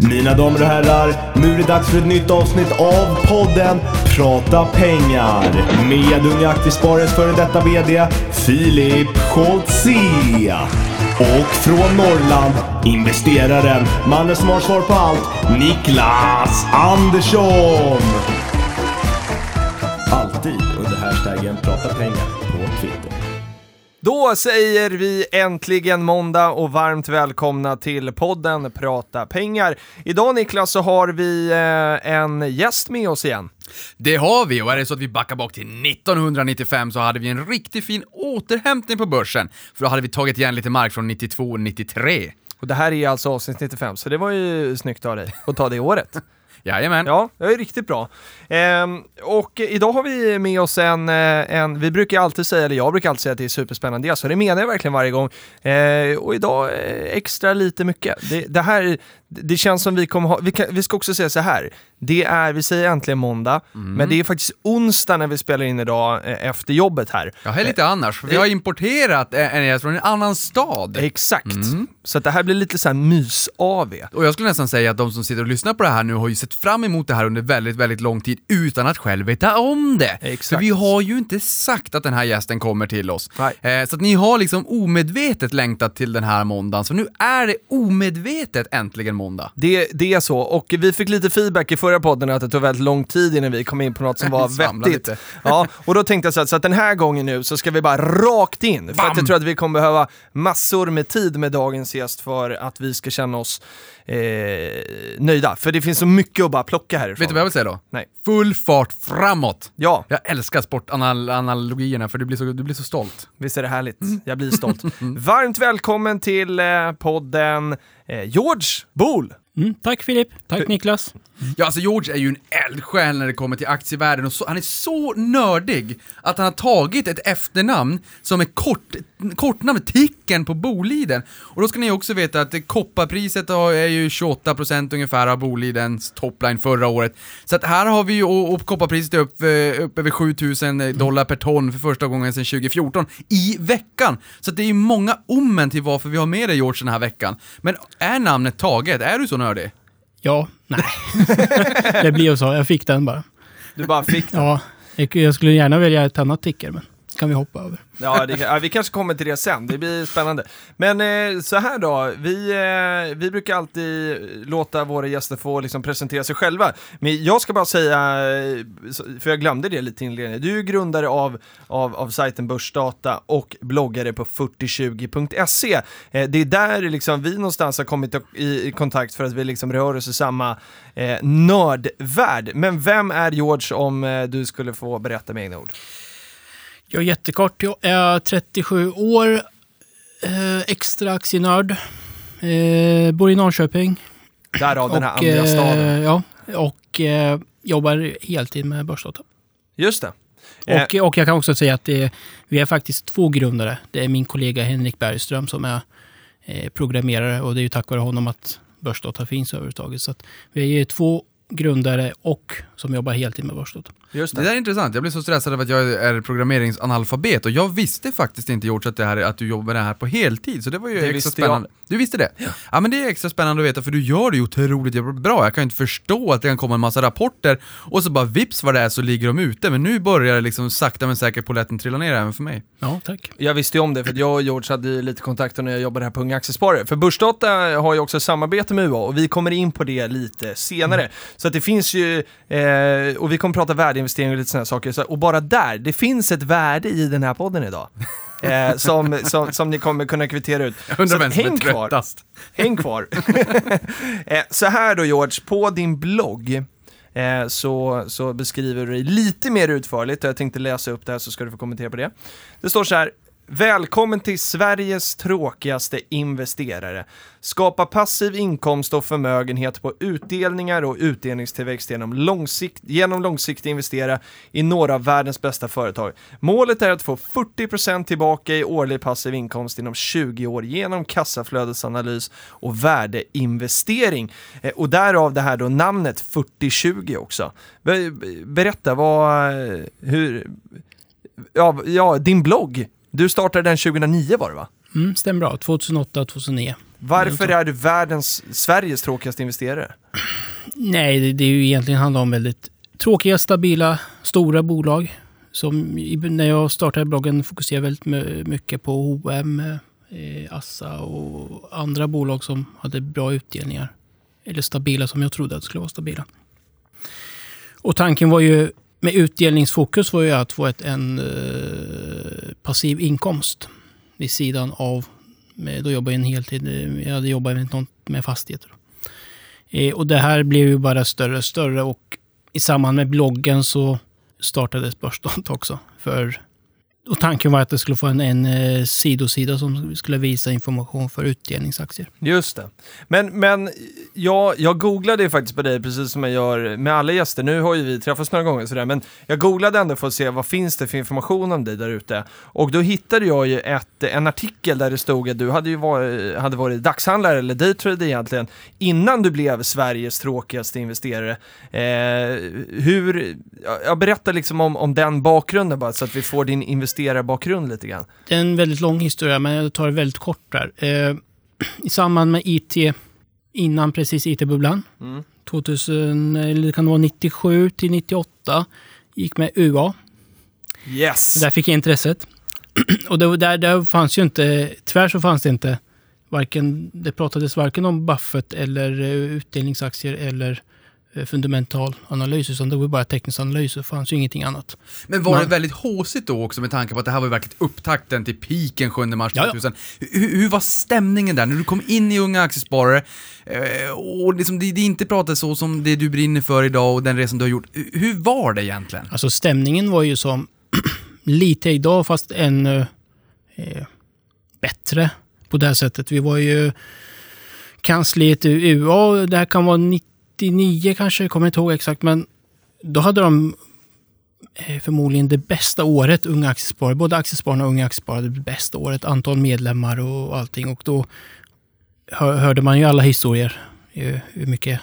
Mina damer och herrar, nu är det dags för ett nytt avsnitt av podden Prata pengar med Unga Aktiesparares före detta VD Filip Scholtze. Och från Norrland, investeraren, mannen som har svar på allt, Niklas Andersson. Alltid under hashtaggen Prata pengar på Twitter. Då säger vi äntligen måndag och varmt välkomna till podden Prata pengar. Idag Niklas så har vi eh, en gäst med oss igen. Det har vi, och är det så att vi backar bak till 1995 så hade vi en riktigt fin återhämtning på börsen, för då hade vi tagit igen lite mark från 92 och 93. Och det här är alltså avsnitt 95, så det var ju snyggt av dig att ta det året. Jajamän. Ja, det är riktigt bra. Ehm, och idag har vi med oss en, eh, en, vi brukar alltid säga, eller jag brukar alltid säga att det är superspännande gäst, så det menar jag verkligen varje gång. Ehm, och idag eh, extra lite mycket. Det, det här, det känns som vi kommer ha, vi, kan, vi ska också säga så här, det är, vi säger äntligen måndag, men det är faktiskt onsdag när vi spelar in idag eh, efter jobbet här. Ja, här är lite annars, för vi har importerat en gäst från en annan stad. Exakt. Så att det här blir lite så här mys-AV. Och jag skulle nästan säga att de som sitter och lyssnar på det här nu har ju sett fram emot det här under väldigt, väldigt lång tid utan att själv veta om det. Exakt. För vi har ju inte sagt att den här gästen kommer till oss. Eh, så att ni har liksom omedvetet längtat till den här måndagen, så nu är det omedvetet äntligen måndag. Det, det är så, och vi fick lite feedback i förra podden att det tog väldigt lång tid innan vi kom in på något som var vettigt. Ja, och då tänkte jag så att, så att den här gången nu så ska vi bara rakt in, för att Bam! jag tror att vi kommer behöva massor med tid med dagens gäst för att vi ska känna oss eh, nöjda. För det finns så mycket att bara plocka härifrån. Vet du vad jag vill säga då? Nej. Full fart framåt! Ja, Jag älskar sportanalogierna för du blir så, du blir så stolt. visst är det härligt? Mm. Jag blir stolt. Varmt välkommen till eh, podden eh, George Bool. Mm, tack Filip, tack Niklas. Ja, alltså George är ju en eldsjäl när det kommer till aktievärlden och så, han är så nördig att han har tagit ett efternamn som är kort, kortnamnet Ticken på Boliden. Och då ska ni också veta att kopparpriset är ju 28% ungefär av Bolidens topline förra året. Så att här har vi ju, och, och kopparpriset är upp, eh, upp över 7000 dollar per ton för första gången sedan 2014 i veckan. Så att det är ju många omen till varför vi har med dig George den här veckan. Men är namnet taget? Är du så nördig? Ja, nej. det blir ju så, jag fick den bara. Du bara fick den. Ja, jag jag skulle gärna välja ett annat ticker, men kan vi hoppa över. Ja, det, ja, vi kanske kommer till det sen, det blir spännande. Men eh, så här då, vi, eh, vi brukar alltid låta våra gäster få liksom, presentera sig själva. Men jag ska bara säga, eh, för jag glömde det lite i inledningen, du är grundare av, av, av sajten Börsdata och bloggare på 4020.se. Eh, det är där liksom, vi någonstans har kommit i, i kontakt för att vi liksom rör oss i samma eh, nördvärld. Men vem är George om eh, du skulle få berätta med egna ord? Jag är jättekort, jag är 37 år, eh, extra aktienörd, eh, bor i Norrköping. Därav den här och, andra eh, staden. Ja, och jobbar heltid med Börsdata. Just det. Och, och jag kan också säga att det, vi är faktiskt två grundare. Det är min kollega Henrik Bergström som är programmerare och det är ju tack vare honom att Börsdata finns överhuvudtaget. Så vi är två grundare och som jobbar heltid med Börsdata. Just Det där är intressant, jag blir så stressad av att jag är programmeringsanalfabet och jag visste faktiskt inte George att, det här, att du jobbar med det här på heltid, så det var ju Det extra spännande. Du visste det? Ja. men det är extra spännande att veta för du gör det ju otroligt bra. Jag kan ju inte förstå att det kan komma en massa rapporter och så bara vips vad det är så ligger de ute, men nu börjar det liksom sakta men säkert polletten trilla ner även för mig. Ja, tack. Jag visste ju om det, för jag och George hade ju lite kontakter när jag jobbade här på Unga Aktiesparare. För Börsdata har ju också samarbete med UA och vi kommer in på det lite senare. Så att det finns ju, eh, och vi kommer prata värdeinvestering och lite sådana saker. Så, och bara där, det finns ett värde i den här podden idag. Eh, som, som, som ni kommer kunna kvittera ut. Jag undrar Så vem är häng kvar. Häng kvar. eh, så här då George, på din blogg eh, så, så beskriver du dig lite mer utförligt och jag tänkte läsa upp det här så ska du få kommentera på det. Det står så här. Välkommen till Sveriges tråkigaste investerare. Skapa passiv inkomst och förmögenhet på utdelningar och utdelningstillväxt genom, långsikt, genom långsiktigt investera i några av världens bästa företag. Målet är att få 40% tillbaka i årlig passiv inkomst inom 20 år genom kassaflödesanalys och värdeinvestering. Eh, och därav det här då namnet 4020 också. Berätta, vad, eh, hur, ja, ja, din blogg, du startade den 2009 var det va? Mm, stämmer bra. 2008, 2009. Varför är du världens, Sveriges tråkigaste investerare? Nej, det, det är ju egentligen handlar om väldigt tråkiga, stabila, stora bolag. Som när jag startade bloggen fokuserade väldigt my- mycket på H&M, eh, Assa och andra bolag som hade bra utdelningar. Eller stabila som jag trodde att skulle vara stabila. Och tanken var ju med utdelningsfokus var ju att få ett, en eh, passiv inkomst vid sidan av, med, då jobbade jag en heltid, eh, jag hade jobbat med, något med fastigheter. Eh, och det här blev ju bara större och större och i samband med bloggen så startades Börsdata också. För, och tanken var att det skulle få en, en eh, sidosida som skulle visa information för utdelningsaktier. Just det. Men, men jag, jag googlade ju faktiskt på dig, precis som jag gör med alla gäster. Nu har ju vi träffats några gånger sådär, men jag googlade ändå för att se vad finns det för information om dig där ute. Och då hittade jag ju ett, en artikel där det stod att du hade ju varit, hade varit dagshandlare, eller daytrader egentligen, innan du blev Sveriges tråkigaste investerare. Eh, hur, jag berättar liksom om, om den bakgrunden bara, så att vi får din investering investerarbakgrund lite grann. Det är en väldigt lång historia, men jag tar det väldigt kort där. Eh, I samband med IT, innan precis IT-bubblan, Mm. 2000, eller det kan vara 97 till 98, gick med UA. Yes! Så där fick jag intresset. Och det, där, där fanns ju inte, tyvärr så fanns det inte, varken, det pratades varken om Buffett eller eh, utdelningsaktier eller fundamental analys, utan det var bara teknisk analys, det fanns ju ingenting annat. Men var Man- det väldigt haussigt då också med tanke på att det här var ju verkligen upptakten till piken 7 mars Ja, ja. 2000? Hur, hur var stämningen där när du kom in i Unga Aktiesparare eh, och liksom det, det inte pratades så som det du brinner för idag och den resan du har gjort. Hur- var det egentligen? Alltså stämningen var ju som lite idag, fast ännu eh, bättre på det här sättet. Vi var ju kansliet i UA, det här kan vara 99 kanske, jag kommer inte ihåg exakt, men då hade de eh, förmodligen det bästa året Unga Aktiesparare. Både Aktiespararna och Unga Aktiesparare det bästa året, antal medlemmar och allting. Och då hörde man ju alla historier, hur mycket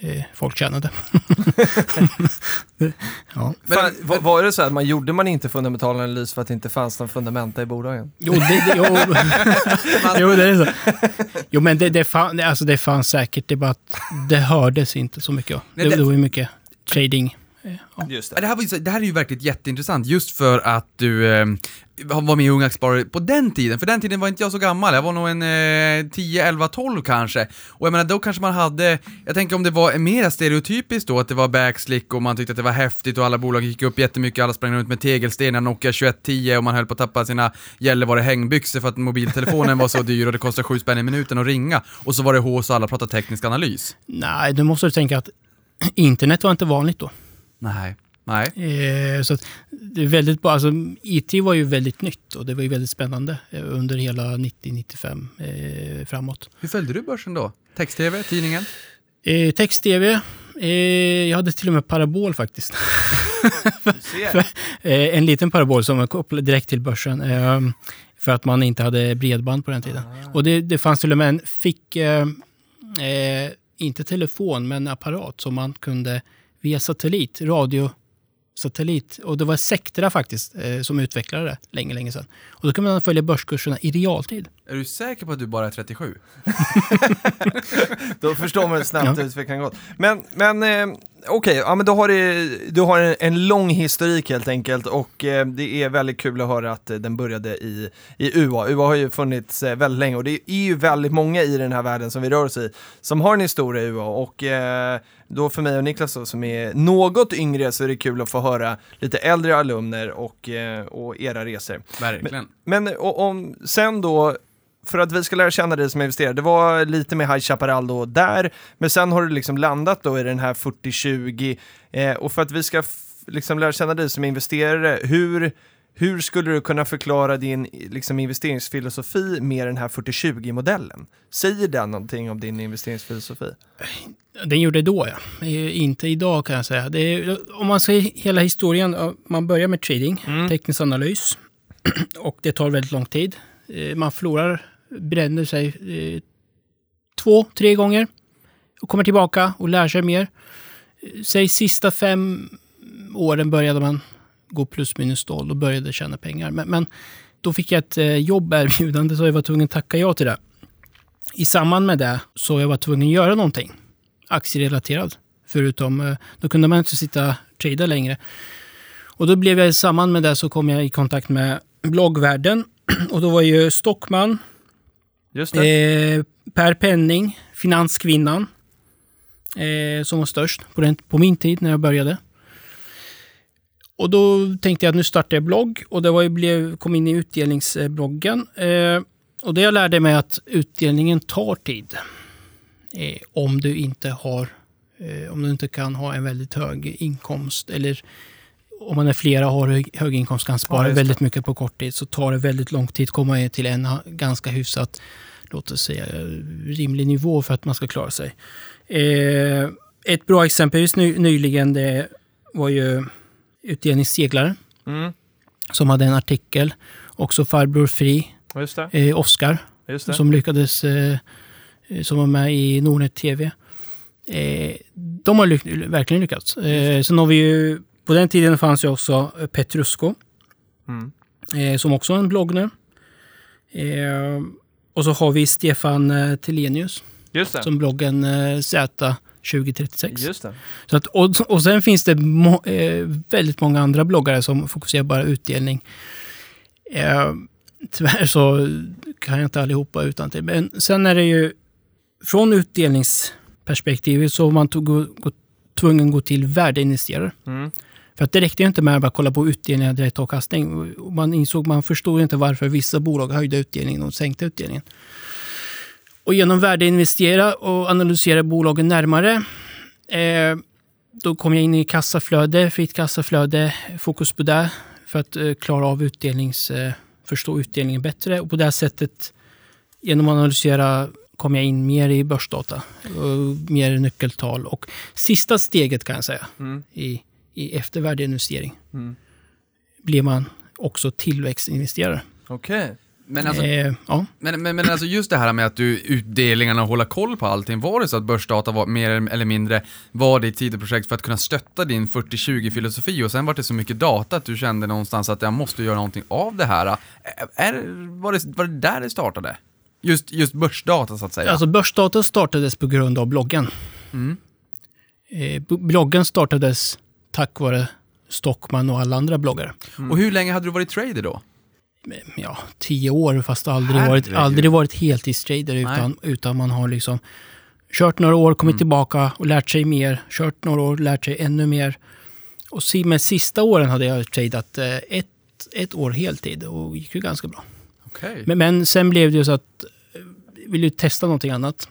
eh, folk tjänade. ja. Fan, var, var det så att man gjorde man inte fundamental analys för att det inte fanns någon fundamenta i bolagen? Jo, det, det, jo, jo, det är så. Jo, men det, det, fann, alltså det fanns säkert, det bara att det hördes inte så mycket. Det- det var ju mycket trading. Eh, Ja. Just Ja, Det här, var ju, det här är ju verkligen jätteintressant just för att du eh, var med i Unga Aktiesparare på den tiden. För den tiden var inte jag så gammal, jag var nog en eh, 10, 11, 12 kanske. Och jag menar då kanske man hade, jag tänker om det var mer stereotypiskt då, att det var backslick och man tyckte att det var häftigt och alla bolag gick upp jättemycket, alla sprang runt med tegelstenar, Nokia 2110 och man höll på att tappa sina Gällivare hängbyxor för att mobiltelefonen var så dyr och det kostade 7 spänn i minuten att ringa. Och så var det hås och alla pratade teknisk analys. Nej, du måste du tänka att internet var inte vanligt då. Nej. Nej. Eh, så att det är väldigt bra. Alltså, IT var ju väldigt nytt och det var ju väldigt spännande eh, under hela 90-95 eh, framåt. Hur följde du börsen då? Text-tv, tidningen? Eh, Text-tv. Eh, jag hade till och med parabol faktiskt. Ser. Eh, en liten parabol som var kopplad direkt till börsen. Eh, för att man inte hade bredband på den tiden. Och det, det fanns till och med en fick, inte telefon, men apparat som man kunde via satellit, radiosatellit. Och det var Sectra faktiskt eh, som utvecklade det länge, länge sedan. Och då kunde man följa börskurserna i realtid. Är du säker på att du bara är 37? Då förstår man hur snabbt utvecklingen gått. Men, men eh, okej, ja, men då har det, du har en, en lång historik helt enkelt och eh, det är väldigt kul att höra att eh, den började i, i UA. UA har ju funnits eh, väldigt länge och det är ju väldigt många i den här världen som vi rör oss i som har en historia i UA och eh, då för mig och Niklas då, som är något yngre så är det kul att få höra lite äldre alumner och, eh, och era resor. Verkligen. Men och, om, sen då, för att vi ska lära känna dig som investerare, det var lite med High Chaparral då där, men sen har du liksom landat då i den här 40-20, eh, och för att vi ska liksom lära känna dig som investerare, hur, hur skulle du kunna förklara din liksom, investeringsfilosofi med den här 40-20-modellen? Säger den någonting om din investeringsfilosofi? Den gjorde det då, ja. Eh, Inte idag kan jag säga. Är, om man säger hela historien, man börjar med trading, Mm. teknisk analys. Och det tar väldigt lång tid. Eh, Man förlorar, bränner sig eh, två, tre gånger. Och kommer tillbaka och lär sig mer. Säg sista fem åren började man gå plus minus noll och började tjäna pengar. Men, men då fick jag ett eh, jobb erbjudande så jag var tvungen att tacka ja till det. I samband med det så jag var tvungen att göra någonting aktierelaterat. Förutom, eh, då kunde man inte sitta och trada längre. Och då blev jag i samband med det så kom jag i kontakt med bloggvärlden. Och då var ju Stockman, Just eh, Per Penning, Finanskvinnan, eh, som var störst på, den, på min tid när jag började. Och då tänkte jag att nu startar jag blogg och det var ju, blev, kom in i utdelningsbloggen. Eh, och det jag lärde mig att utdelningen tar tid. Eh, om du inte har, eh, om du inte kan ha en väldigt hög inkomst eller om man är flera har hög, hög inkomst kan spara det. väldigt mycket på kort tid så tar det väldigt lång tid att komma till en ganska hyfsat, låt oss säga, rimlig nivå för att man ska klara sig. Eh, ett bra exempel just ny, nyligen det var ju utdelningsseglare Mm. som hade en artikel. Också farbror Fri, eh, det. som lyckades, eh, eh, som var med i Nordnet TV. Eh, de har lyck- verkligen lyckats. Eh, sen har vi ju, på den tiden fanns ju också eh, Petrusko, Mm. eh, som också har en blogg nu. Eh, och så har vi Stefan eh, Telenius, som bloggen eh, Z2036. Just det. Så att, och, och sen finns det må, eh, väldigt många andra bloggare som fokuserar bara utdelning. Eh, tyvärr så kan jag inte allihopa utan till. Men sen är det ju från utdelningsperspektivet så man tog, gå, tvungen att gå till värdeinvesterare. Mm. För att det räckte ju inte med att bara kolla på avkastning. Och Man insåg, man förstod inte varför vissa bolag höjde utdelningen och sänkte utdelningen. Och genom värdeinvestera och analysera bolagen närmare eh, då kom jag in i kassaflöde, fritt kassaflöde, fokus på det för att eh, klara av utdelnings, eh, förstå utdelningen bättre. Och på det sättet, genom att analysera, kom jag in mer i börsdata, och mer nyckeltal. Och sista steget kan jag säga, Mm. i, i efter värdeinvestering, Mm. blir man också tillväxtinvesterare. Okej. Men alltså, eh, ja. men, men, men alltså just det här med att du utdelningarna och hålla koll på allting, var det så att börsdata var mer eller mindre var ditt sidoprojekt för att kunna stötta din 40-20-filosofi och sen var det så mycket data att du kände någonstans att jag måste göra någonting av det här. Är, var, det, var det där det startade? Just, just börsdata så att säga? Alltså börsdata startades på grund av bloggen. Mm. Eh, bloggen startades tack vare Stockman och alla andra bloggare. Och hur länge hade du varit trader då? Ja, tio år fast aldrig varit, aldrig varit heltidstrader utan, utan man har liksom kört några år, kommit tillbaka och lärt sig mer. Kört några år, lärt sig ännu mer. Och med sista åren hade jag tradat eh, ett, ett år heltid och gick ju ganska bra. Okej. Men, men sen blev det ju så att eh, jag ville ju testa någonting annat.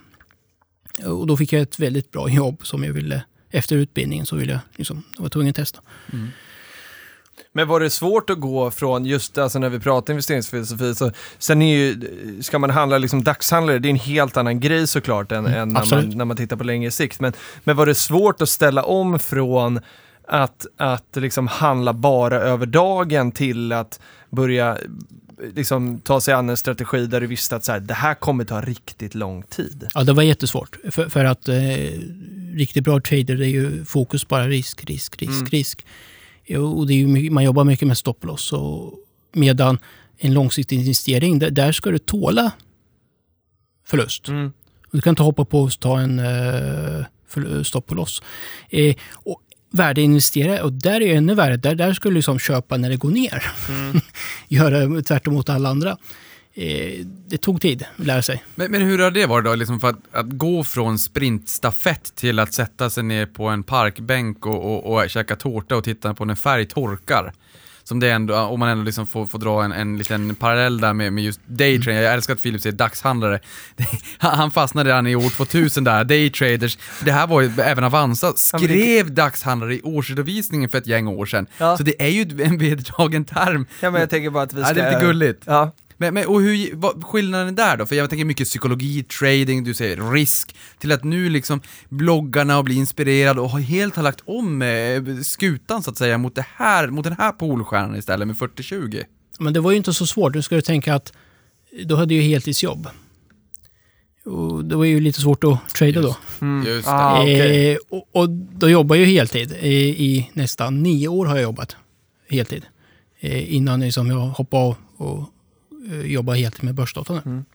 Och då fick jag ett väldigt bra jobb som jag ville, efter utbildningen så ville jag, liksom, jag var tvungen att testa. Men var det svårt att gå från just alltså när vi pratar investeringsfilosofi, så sen är ju, ska man handla liksom dagshandlare, det är en helt annan grej såklart än, än när, man, när man tittar på längre sikt. Men, men var det svårt att ställa om från att, att liksom handla bara över dagen till att börja liksom, ta sig an en strategi där du visste att så här, det här kommer ta riktigt lång tid? Ja, det var jättesvårt. För, för att eh, riktigt bra trader, det är ju fokus bara risk, risk, risk, Mm. risk. Och det är ju man jobbar mycket med stop loss. Och medan en långsiktig investering, där, där ska du tåla förlust. Mm. Du kan inte hoppa på och ta en uh, stopp och loss. Eh, och värdeinvestera, och där är det ännu värre. Där, där ska du liksom köpa när det går ner. Mm. Göra tvärt emot alla andra. Eh, det tog tid att lära sig. Men, men hur har det varit då, liksom för att, att gå från sprintstafett till att sätta sig ner på en parkbänk och, och, och käka tårta och titta på när färg torkar? Som det ändå, om man ändå liksom får, får dra en, en liten parallell där med, med just daytrading. Jag älskar att Filip säger dagshandlare. Han han fastnade redan i år 2000 där, daytraders. Det här var ju även Avanza, skrev dagshandlare i årsredovisningen för ett gäng år sedan. Ja. Så det är ju en vedertagen term. Ja, men jag tänker bara att vi ska... Ja, det är lite gulligt. Ja. Men, men och hur, vad skillnaden där då? För jag tänker mycket psykologi, trading, du säger risk, till att nu liksom bloggarna och bli inspirerad och har helt har lagt om eh, skutan så att säga mot, det här, mot den här polstjärnan istället med 40-20. Men det var ju inte så svårt. Nu ska du tänka att då hade ju heltidsjobb. Och det var ju lite svårt att trada då. Mm. Just det. Ah, okej. eh, och, och då jobbar jag ju heltid. I, I nästan nio år har jag jobbat heltid. Eh, innan liksom jag hoppade av och eh, jobbade heltid med börsdata nu. Mm.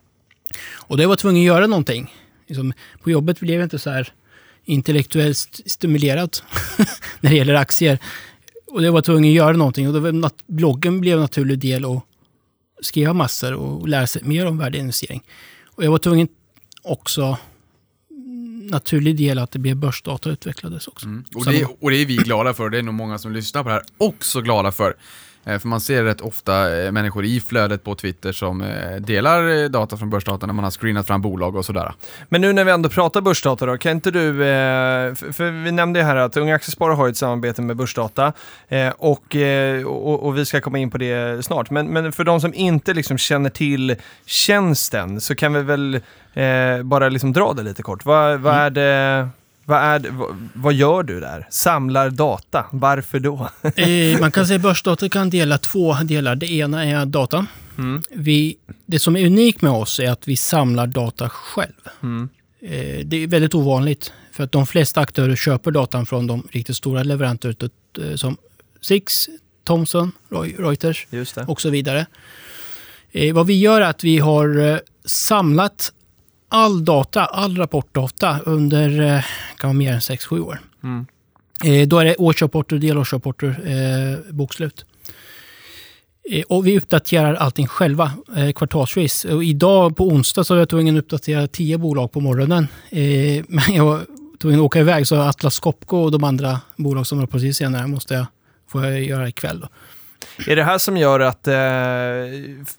Och då var jag tvungen att göra någonting. Liksom, på jobbet blev jag inte så här intellektuellt st- stimulerad när det gäller aktier. Och jag var tvungen att göra någonting och då var nat- bloggen blev en naturlig del att skriva massor och lära sig mer om värdeinvestering. Och jag var tvungen också mm, naturlig del att det blev börsdata utvecklades också. Mm. Och, det, och det är vi glada för, det är nog många som lyssnar på det här också glada för. Eh, För man ser rätt ofta eh, människor i flödet på Twitter som eh, delar data från börsdata när man har screenat fram bolag och sådär. Men nu när vi ändå pratar börsdata då, kan inte du, för, vi nämnde ju här att Unga Aktiesparare har ett samarbete med börsdata och, och, och vi ska komma in på det snart. Men, men för de som inte liksom känner till tjänsten så kan vi väl bara liksom dra det lite kort. Vad, vad är det vad, är det, vad, vad gör du där? Samlar data. Varför då? Eh, man kan säga att börsdata kan dela två delar. Det ena är data. Mm. Vi, det som är unikt med oss är att vi samlar data själv. Mm. Eh, det är väldigt ovanligt. För att de flesta aktörer köper datan från de riktigt stora leverantörer eh, som Six, Thomson, Reuters Just det. och så vidare. Eh, vad vi gör är att vi har samlat all data, all rapportdata under kan vara mer än 6-7 år. Mm. Eh, då är det årsrapporter, delårsrapporter, eh, bokslut. Eh, och vi uppdaterar allting själva, eh, kvartalsvis. Och idag på onsdag så var jag tvungen att uppdatera 10 bolag på morgonen. Eh, men jag var tvungen att åka iväg så Atlas Copco och de andra bolag som var precis senare måste jag, får jag göra ikväll. Då. Är det här som gör att, eh,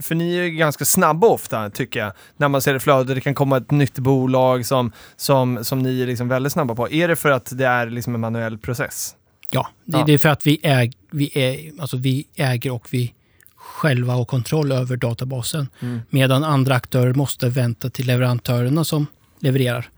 för ni är ganska snabba ofta tycker jag, när man ser det flödet, det kan komma ett nytt bolag som, som, som ni är liksom väldigt snabba på. Är det för att det är liksom en manuell process? Ja, det, Ja. det är för att vi, äg, vi, är, alltså vi äger och vi själva har kontroll över databasen. Mm. Medan andra aktörer måste vänta till leverantörerna som levererar.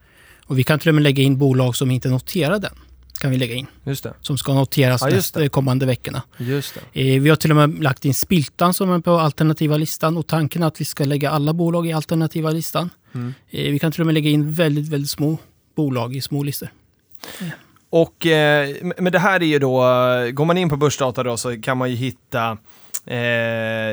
Och vi kan till och med lägga in bolag som inte noterar den. Kan vi lägga in. Just det. Som ska noteras Ja, det. kommande veckorna. Just det. Eh, vi har till och med lagt in Spiltan som är på alternativa listan. Och tanken är att vi ska lägga alla bolag i alternativa listan. Mm. Eh, vi kan till och med lägga in väldigt, väldigt små bolag i små listor. Och, eh, men det här är ju då, går man in på börsdata då så kan man ju hitta Eh,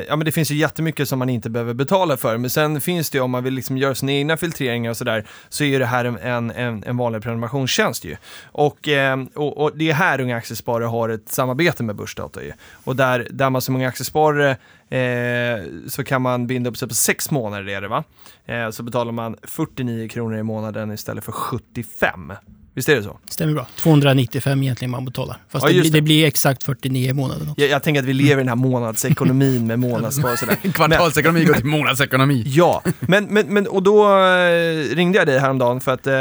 ja men det finns ju jättemycket som man inte behöver betala för, men sen finns det ju om man vill liksom göra sina egna filtreringar och sådär, så är ju det här en, en, en, vanlig prenumerationstjänst ju. Och, eh, och, och det är här Unga Aktiesparare har ett samarbete med Börsdata ju. Och där, där man som Unga Aktiesparare eh, så kan man binda upp sig på sex månader är det va? Eh, så betalar man 49 kronor i månaden istället för 75. Visst är det så? Stämmer bra. 295 egentligen man betalar. Fast Ja, det, blir, det. det blir exakt 49 i månaden. också. Jag, jag tänker att vi lever i den här månadsekonomin med månadsspar och sådär. Kvartalsekonomi går till månadsekonomi. Ja, men, men, men och då eh, ringde jag dig häromdagen för att eh,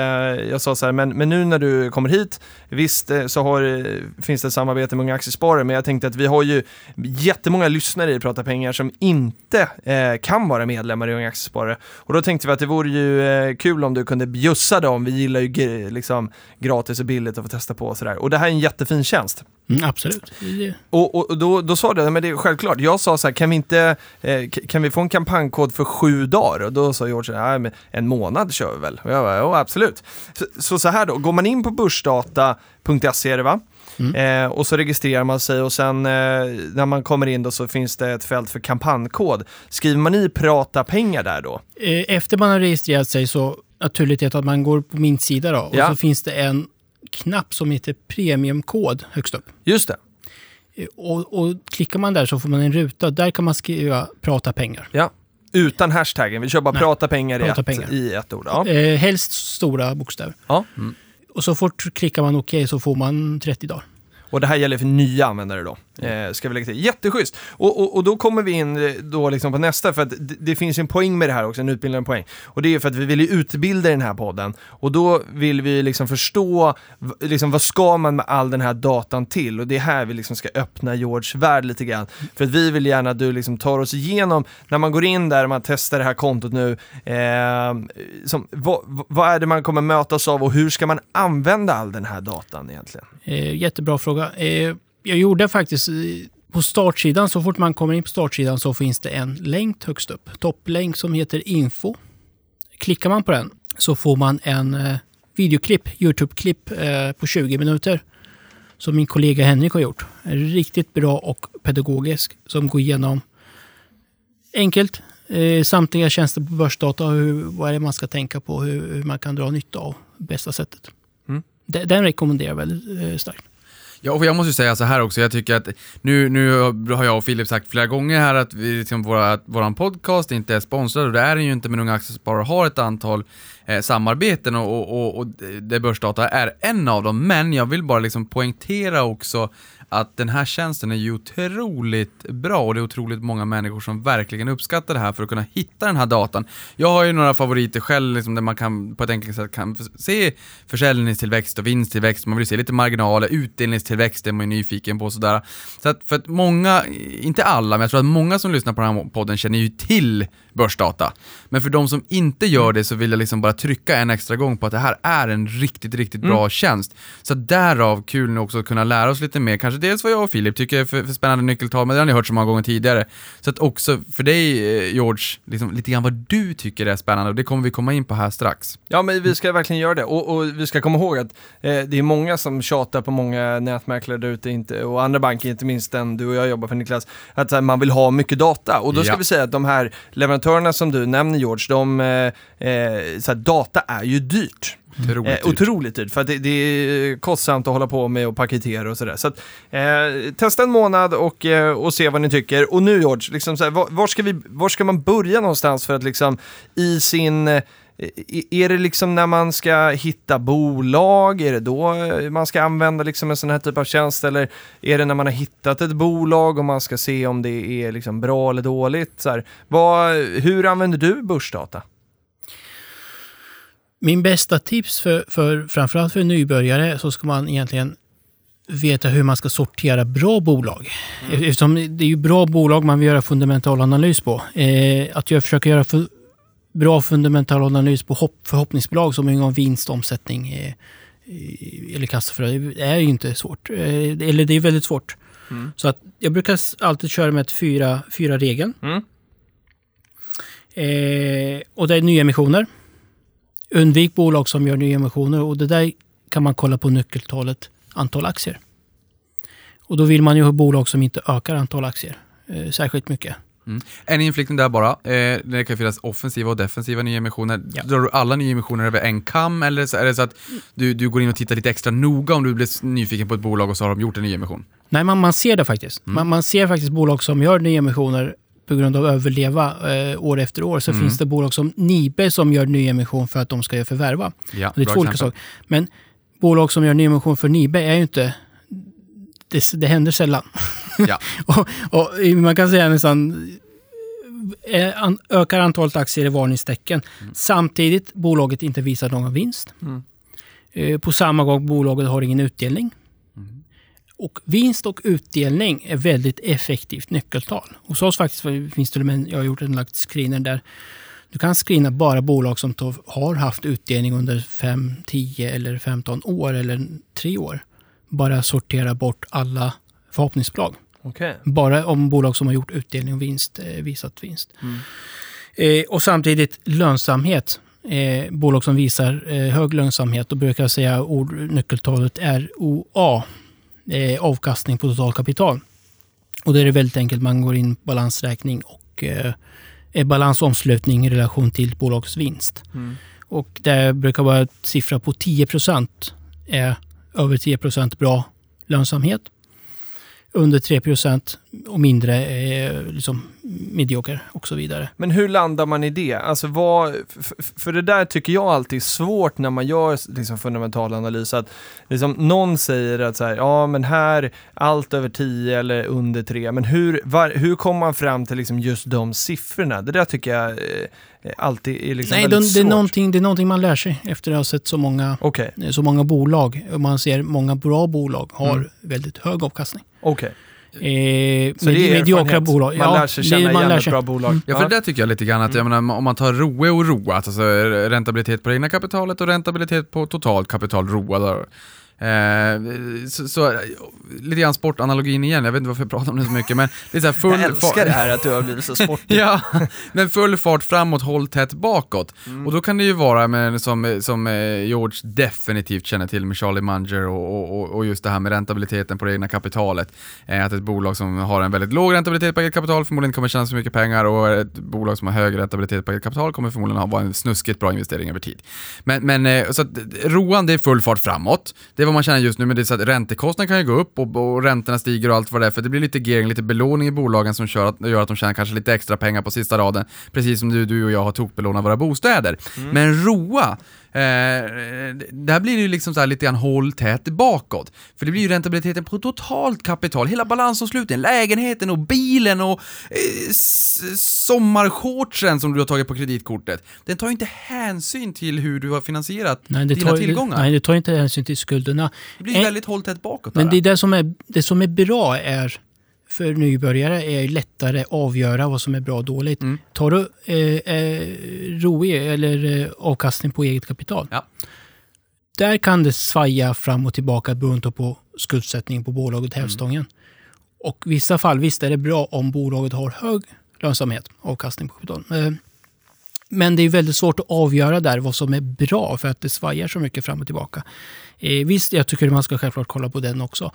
jag sa så här, men, men nu när du kommer hit, visst eh, så har, eh, finns det ett samarbete med Unga Aktiesparare, men jag tänkte att vi har ju jättemånga lyssnare i Prata Pengar som inte eh, kan vara medlemmar i Unga Aktiesparare. Och då tänkte vi att det vore ju eh, kul om du kunde bjussa dem, vi gillar ju liksom gratis och billigt att få testa på och sådär. Och det här är en jättefin tjänst. Mm, absolut. Och, och, och då, då sa du, men det är självklart, jag sa så här, kan vi inte, eh, kan vi få en kampanjkod för sju dagar? Och då sa George, nej men en månad kör vi väl? Och jag bara, ja absolut. Så, så så här då, går man in på börsdata.se är det va? Eh, och så registrerar man sig och sen eh, när man kommer in då så finns det ett fält för kampanjkod. Skriver man i prata pengar där då? Eh, Efter man har registrerat sig så naturligt är att man går på min sida då, och Ja. så finns det en knapp som heter premiumkod högst upp. Just det, Eh, Och, och klickar man där så får man en ruta. Där kan man skriva prata pengar. ja. Utan hashtaggen, vi kör bara Nej, prata pengar, i, prata ett, pengar. i ett ord. Ja. Eh, helst stora bokstäver. Ja. Och så fort klickar man OK så får man 30 dagar. Och det här gäller för nya användare då. Eh, ska vi lägga till. Jätteschysst! Och, och, och då kommer vi in eh, då liksom på nästa, för att det, det finns en poäng med det här också, en utbildande poäng. Och det är ju för att vi vill ju utbilda i den här podden. Och då vill vi liksom förstå, liksom, vad ska man med all den här datan till? Och det är här vi liksom ska öppna Georges värld lite grann. För att vi vill gärna att du liksom tar oss igenom, när man går in där och man testar det här kontot nu, eh, som, vad, vad är det man kommer mötas av och hur ska man använda all den här datan egentligen? Eh, jättebra fråga. Eh, jag gjorde faktiskt på startsidan, så fort man kommer in på startsidan så finns det en länk högst upp. Topplänk som heter info. Klickar man på den så får man en eh, videoklipp, Youtube-klipp eh, på 20 minuter. Som min kollega Henrik har gjort. Riktigt bra och pedagogisk. Som går igenom enkelt eh, samtliga tjänster på börsdata hur, vad är det man ska tänka på, hur, hur man kan dra nytta av bästa sättet. Mm. Den, den rekommenderar jag väldigt eh, starkt. Ja, och jag måste ju säga så här också, jag tycker att nu, nu har jag och Filip sagt flera gånger här att vi, liksom, våra, podcast inte är sponsrad och det är den ju inte, men Unga Aktiesparare har ett antal eh, samarbeten och, och, och, och eh, det Börsdata är en av dem, men jag vill bara liksom poängtera också att den här tjänsten är ju otroligt bra och det är otroligt många människor som verkligen uppskattar det här för att kunna hitta den här datan. Jag har ju några favoriter själv liksom, där man kan på ett enkelt sätt kan se försäljningstillväxt och vinsttillväxt, man vill se lite marginaler, utdelningstillväxt är man ju nyfiken på och sådär. Så att för att många, inte alla, men jag tror att många som lyssnar på den här podden känner ju till börsdata. Men för de som inte gör det så vill jag liksom bara trycka en extra gång på att det här är en riktigt, riktigt bra Mm. tjänst. Så därav kul nu också att kunna lära oss lite mer, kanske dels vad jag och Filip tycker är för, för spännande nyckeltal, men det har ni hört så många gånger tidigare. Så att också för dig eh, George, liksom, lite grann vad du tycker är spännande och det kommer vi komma in på här strax. Ja, men vi ska verkligen göra det. Och, och vi ska komma ihåg att eh, det är många som tjatar på många nätmäklare där ute, inte, och andra banker, inte minst den du och jag jobbar för Niklas, att här, man vill ha mycket data. Och då ska Ja. vi säga att de här leverantörerna som du nämner George, de, eh, eh, så här, data är ju dyrt. Otroligt Eh, dyrt. otroligt dyrt, för att det, det är kostsamt att hålla på med och paketera och sådär. Så att, eh, testa en månad och, eh, och se vad ni tycker. Och nu George, liksom så här, var, var, ska vi, var ska man börja någonstans för att liksom i sin... Är det liksom när man ska hitta bolag? Är det då man ska använda liksom en sån här typ av tjänst? Eller är det när man har hittat ett bolag och man ska se om det är liksom bra eller dåligt? Så här, vad, hur använder du börsdata? Min bästa tips för, för framförallt för nybörjare så ska man egentligen veta hur man ska sortera bra bolag. Eftersom det är ju bra bolag man vill göra fundamental analys på. Eh, att jag försöker göra för, bra fundamental analys på hopp, förhoppningsbolag som har vinst, omsättning eh, eller kassaflöde det är ju inte svårt. Eh, eller det är väldigt svårt. Mm. Så att jag brukar alltid köra med ett fyra, fyra regeln. Mm. Eh, och det är nyemissioner. Undvik bolag som gör nyemissioner och det där kan man kolla på nyckeltalet antal aktier. Och då vill man ju ha bolag som inte ökar antal aktier eh, särskilt mycket. En inflikning där bara, eh, det kan finnas offensiva och defensiva nyemissioner. Ja. Drar du alla nyemissioner över en kam eller så är det så att du, du går in och tittar lite extra noga om du blir nyfiken på ett bolag och så har de gjort en nyemission? Nej, man, man ser det faktiskt. Man, man ser faktiskt bolag som gör nyemissioner på grund av att överleva eh, år efter år. Så Mm. finns det bolag som Nibe som gör nyemission för att de ska förvärva. Ja, Det är två olika saker. Men bolag som gör nyemission för Nibe är ju inte... Det, det händer sällan. Ja. och, och man kan säga nästan... eh, Ökar antalet aktier i varningstecken. Mm. Samtidigt bolaget inte visar någon vinst. Mm. Eh, På samma gång bolaget har ingen utdelning. Mm. Och vinst och utdelning är väldigt effektivt nyckeltal. Hos oss faktiskt finns med, jag har gjort en lagt screener där du kan screena bara bolag som har haft utdelning under 5, 10 eller 15 år eller 3 år. Bara sortera bort alla förhoppningsbolag. Okej. Bara om bolag som har gjort utdelning och vinst, eh, visat vinst. Mm. Eh, och samtidigt lönsamhet. Eh, bolag som visar eh, hög lönsamhet, då brukar jag säga ord, nyckeltalet ROA. Eh, avkastning på totalkapital. Och då är det väldigt enkelt, man går in balansräkning och eh, balansomslutning i relation till bolagets vinst. Mm. Och det brukar vara ett siffra på 10% är över 10% bra lönsamhet. Under 3% och mindre är liksom medioker och så vidare. Men hur landar man i det? Alltså vad, för det där tycker jag alltid är svårt när man gör liksom fundamental analys. Att liksom någon säger att så här, ja men här, allt över 10 eller under 3. Men hur, var, hur kommer man fram till liksom just de siffrorna? Det där tycker jag eh, alltid är liksom Nej, väldigt det, det, är svårt. någonting, det är någonting man lär sig efter att ha sett så många, Okej, så många bolag. Och Man ser många bra bolag har Mm. väldigt hög avkastning. okej. Eh, Så det är mediokra erfarenhet. bolag. Man lär sig känna man igen lär ett bra bolag. Mm. Ja, för det där tycker jag lite grann att, jag menar, om man tar ROE och ROA, alltså räntabilitet på det egna kapitalet och räntabilitet på totalt kapital, ROA, där, Eh, så, så, lite grann sportanalogin igen, jag vet inte varför jag pratar om det så mycket, men det är så här full Jag älskar det här att du har blivit så sportig. Ja, men full fart framåt, håll tätt bakåt. Och då kan det ju vara med, som, som eh, George definitivt känner till med Charlie Munger och, och, och- just det här med räntabiliteten på det egna kapitalet. Eh, att ett bolag som har en väldigt låg räntabilitet på eget kapital förmodligen inte kommer tjäna så mycket pengar och ett bolag som har hög räntabilitet på eget kapital kommer förmodligen ha vara en snuskigt bra investering över tid. Men, men eh, så att roan, det är full fart framåt. Det är vad man känner just nu, men det är så att räntekostnaden kan ju gå upp och, och räntorna stiger och allt vad det är, för det blir lite gearing, lite belåning i bolagen som kör att, gör att de tjänar kanske lite extra pengar på sista raden, precis som du, du och jag har tokbelånat våra bostäder. Men roa, Eh, där blir det ju liksom så lite grann håll tätt bakåt. För det blir ju räntabiliteten på totalt kapital, hela balansomslutningen, lägenheten och bilen och eh, sommarshortsen som du har tagit på kreditkortet. Den tar ju inte hänsyn till hur du har finansierat Nej, dina tar, tillgångar. nej, det tar inte hänsyn till skulderna. det blir en- väldigt håll tätt bakåt Men där. det, är det, som är, det som är bra är för nybörjare är lättare att avgöra vad som är bra och dåligt. Mm. Tar du eh, eh, ROE eller eh, avkastning på eget kapital. Ja. Där kan det svaja fram och tillbaka beroende på skuldsättning på bolaget Mm. hävstången. Och i vissa fall, visst är det bra om bolaget har hög lönsamhet, avkastning på kapital. Eh, Men det är väldigt svårt att avgöra där vad som är bra för att det svajar så mycket fram och tillbaka. Eh, visst, jag tycker man ska självklart kolla på den också.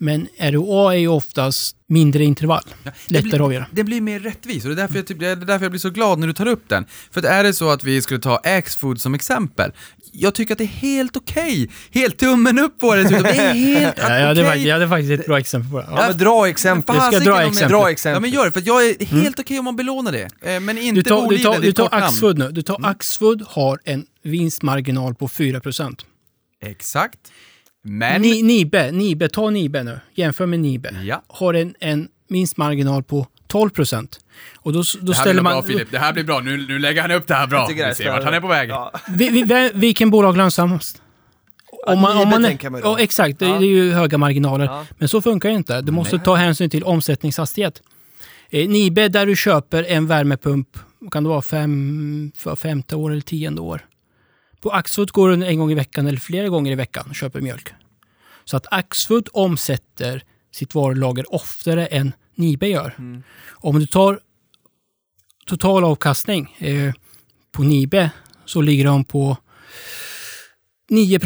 Men ROA är ju oftast mindre intervall. Det Lättare blir- att avgöra. Den blir mer rättvis och det är, därför jag, typ, det är därför jag blir så glad när du tar upp den. För att är det så att vi skulle ta Axfood som exempel, jag tycker att det är helt okej. Helt tummen upp på det dessutom. Det är helt Ja, jag, okej. faktiskt- jag hade faktiskt ett bra exempel på det. Ja, men dra exempel. Jag ska dra exempel. Dra Ja exempel. men gör det, för jag är helt okej om man belånar det. Eh, Men inte Du tar, du Boliden, tar, det är du tar kort namn. Axfood nu. Du tar Axfood har en vinstmarginal på 4% Exakt. Men... Ni, Nibe, Nibe, ta Nibe nu. Jämför med Nibe. Ja. Har en, en vinstmarginal på 12 Och då, då Det här blir ställer bra man... Filip, det här blir bra. Nu, nu lägger han upp det här bra. Vi ser vart han är på väg. Ja. Vi, vi, vilken bolag lönsammast? Tänker jag mig då. ja, exakt, det, Ja. det är ju höga marginaler. Ja. Men så funkar det inte. Du måste ta hänsyn till omsättningshastighet. Eh, Nibe, där du köper en värmepump, kan det vara, fem, för femte år eller tionde år. På Axfood går du en gång i veckan eller flera gånger i veckan och köper mjölk. Så att Axfood omsätter sitt varulager oftare än Nibe gör. Mm. Om du tar total avkastning eh, på Nibe så ligger de på 9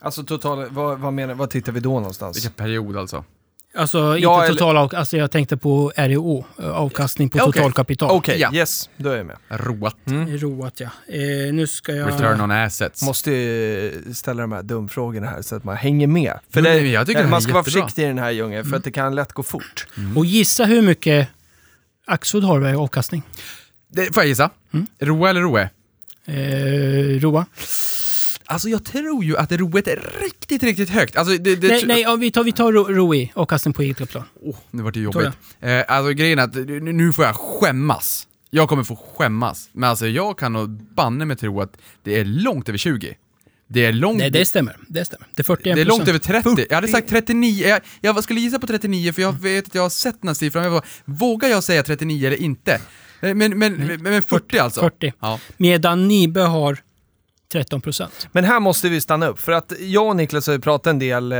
Alltså total, vad, vad, menar, vad tittar vi då någonstans? Vilken period alltså. Alltså Ja, inte eller- total avkastning, alltså jag tänkte på REO, eh, avkastning på Okej. totalkapital. Okej, Ja. yes, då är jag med. Roat. Roat ja. Eh, nu ska jag... Return on assets. Måste ställa de här dumfrågorna här så att man hänger med. För Jo, det, jag tycker man ska vara försiktig i den här djungeln för att det kan lätt gå fort. Och gissa hur mycket Axfood har i avkastning? Det, får jag gissa? Roa eller Roe? Eh, Roa? Alltså jag tror ju att roet är riktigt, riktigt högt. Alltså, det, det, Nej, nej ja, vi tar, vi tar Ro- ROI, avkastning på eget kapital. Åh, nu vart det jobbigt. Eh, alltså grejen är att nu får jag skämmas. Jag kommer få skämmas. Men alltså jag kan nog banne mig tro att det är långt över 20. Det är långt, Nej, det stämmer. Det stämmer. Det är 41 det är långt över 30. Jag hade sagt 39. Jag, jag skulle gissa på 39 för jag vet att jag har sett den här siffran. Jag bara, vågar jag säga 39 eller inte? Eh, Men, men, men, men 40 alltså? 40. Ja. Medan Nibe har 13 procent. Men här måste vi stanna upp, för att jag och Niklas har ju pratat en del eh,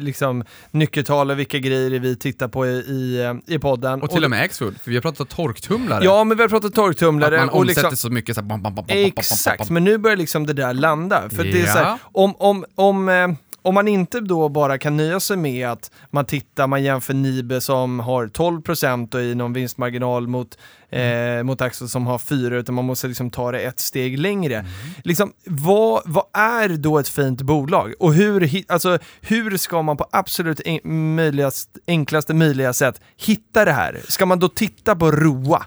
liksom, nyckeltal och vilka grejer vi tittar på i, i, i podden. Och till och med Axfood, för vi har pratat om torktumlare. Ja, men vi har pratat att torktumlare man och omsätter liksom, så mycket så här, bam, bam, bam, bam, bam, bam, bam, Exakt, bam. men nu börjar liksom det där landa. För det är så här, Ja. om, om, om, eh, om man inte då bara kan nöja sig med att man tittar, man jämför Nibe som har 12% och i någon vinstmarginal mot, eh, mot Axel som har 4 utan man måste liksom ta det ett steg längre. Liksom, vad, vad är då ett fint bolag? Och hur, alltså, hur ska man på absolut en, möjligast, enklaste möjliga sätt hitta det här? Ska man då titta på ROA?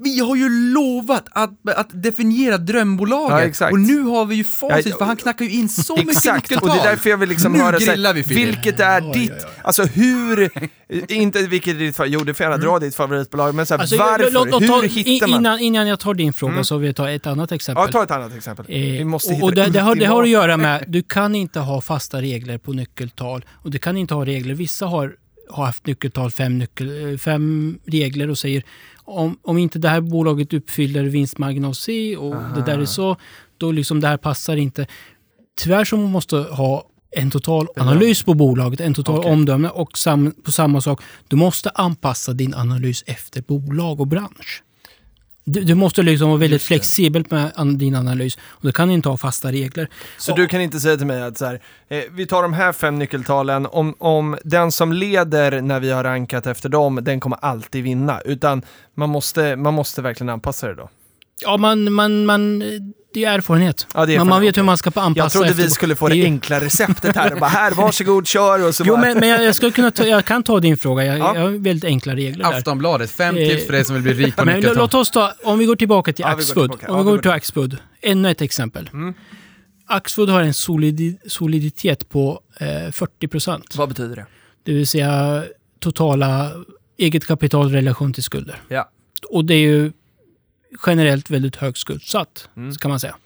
Vi har ju lovat att, att definiera drömbolaget Ja, exakt. och nu har vi ju facit Ja, för han knackar ju in så mycket Exakt, och det är därför jag vill liksom Nu höra grillar vi, Filip. vilket är Oj, ditt, oj. alltså hur, inte vilket är ditt, jo du får gärna dra ditt favoritbolag, men så här, Alltså, varför, låt- låt ta- hur hittar man? Innan, innan jag tar din fråga Mm. så vill jag ta ett annat exempel. Ja, ta ett annat exempel. vi Eh, måste och, hitta och det, det, har, det har att göra med, du kan inte ha fasta regler på nyckeltal och du kan inte ha regler. Vissa har, har haft nyckeltal, fem, nyckel, fem regler och säger om, om inte det här bolaget uppfyller vinstmarginal C och det där är så, då liksom det här passar inte. Tyvärr så måste ha en total analys på bolaget, en total Okej. omdöme och sam, på samma sak, du måste anpassa din analys efter bolag och bransch. Du, du måste liksom vara väldigt flexibel med an, din analys och du kan inte ha fasta regler. Så Och- du kan inte säga till mig att så här, eh, vi tar de här fem nyckeltalen, om, om den som leder när vi har rankat efter dem, den kommer alltid vinna. Utan man måste, man måste verkligen anpassa det då. Ja, man, man, man, det är erfarenhet. Ja, det är man, man vet hur man ska anpassa Jag trodde vi efter- skulle få det enkla receptet här bara här, varsågod, kör och så Jo, bara... men, men jag, jag, skulle kunna ta, jag kan ta din fråga. Jag, Ja. jag har väldigt enkla regler där. Aftonbladet, fem Eh, tips för dig som vill bli rik på Men nyckeltal. låt oss ta, om vi går tillbaka till Ja, vi Axfood. tillbaka. Om vi vi går till Axfood. Ännu ett exempel. Mm. Axfood har en solidi, soliditet på eh, 40 procent. Vad betyder det? Det vill säga totala eget kapital i relation till skulder. Ja. Och det är ju generellt väldigt högt skuldsatt, Mm. kan man säga.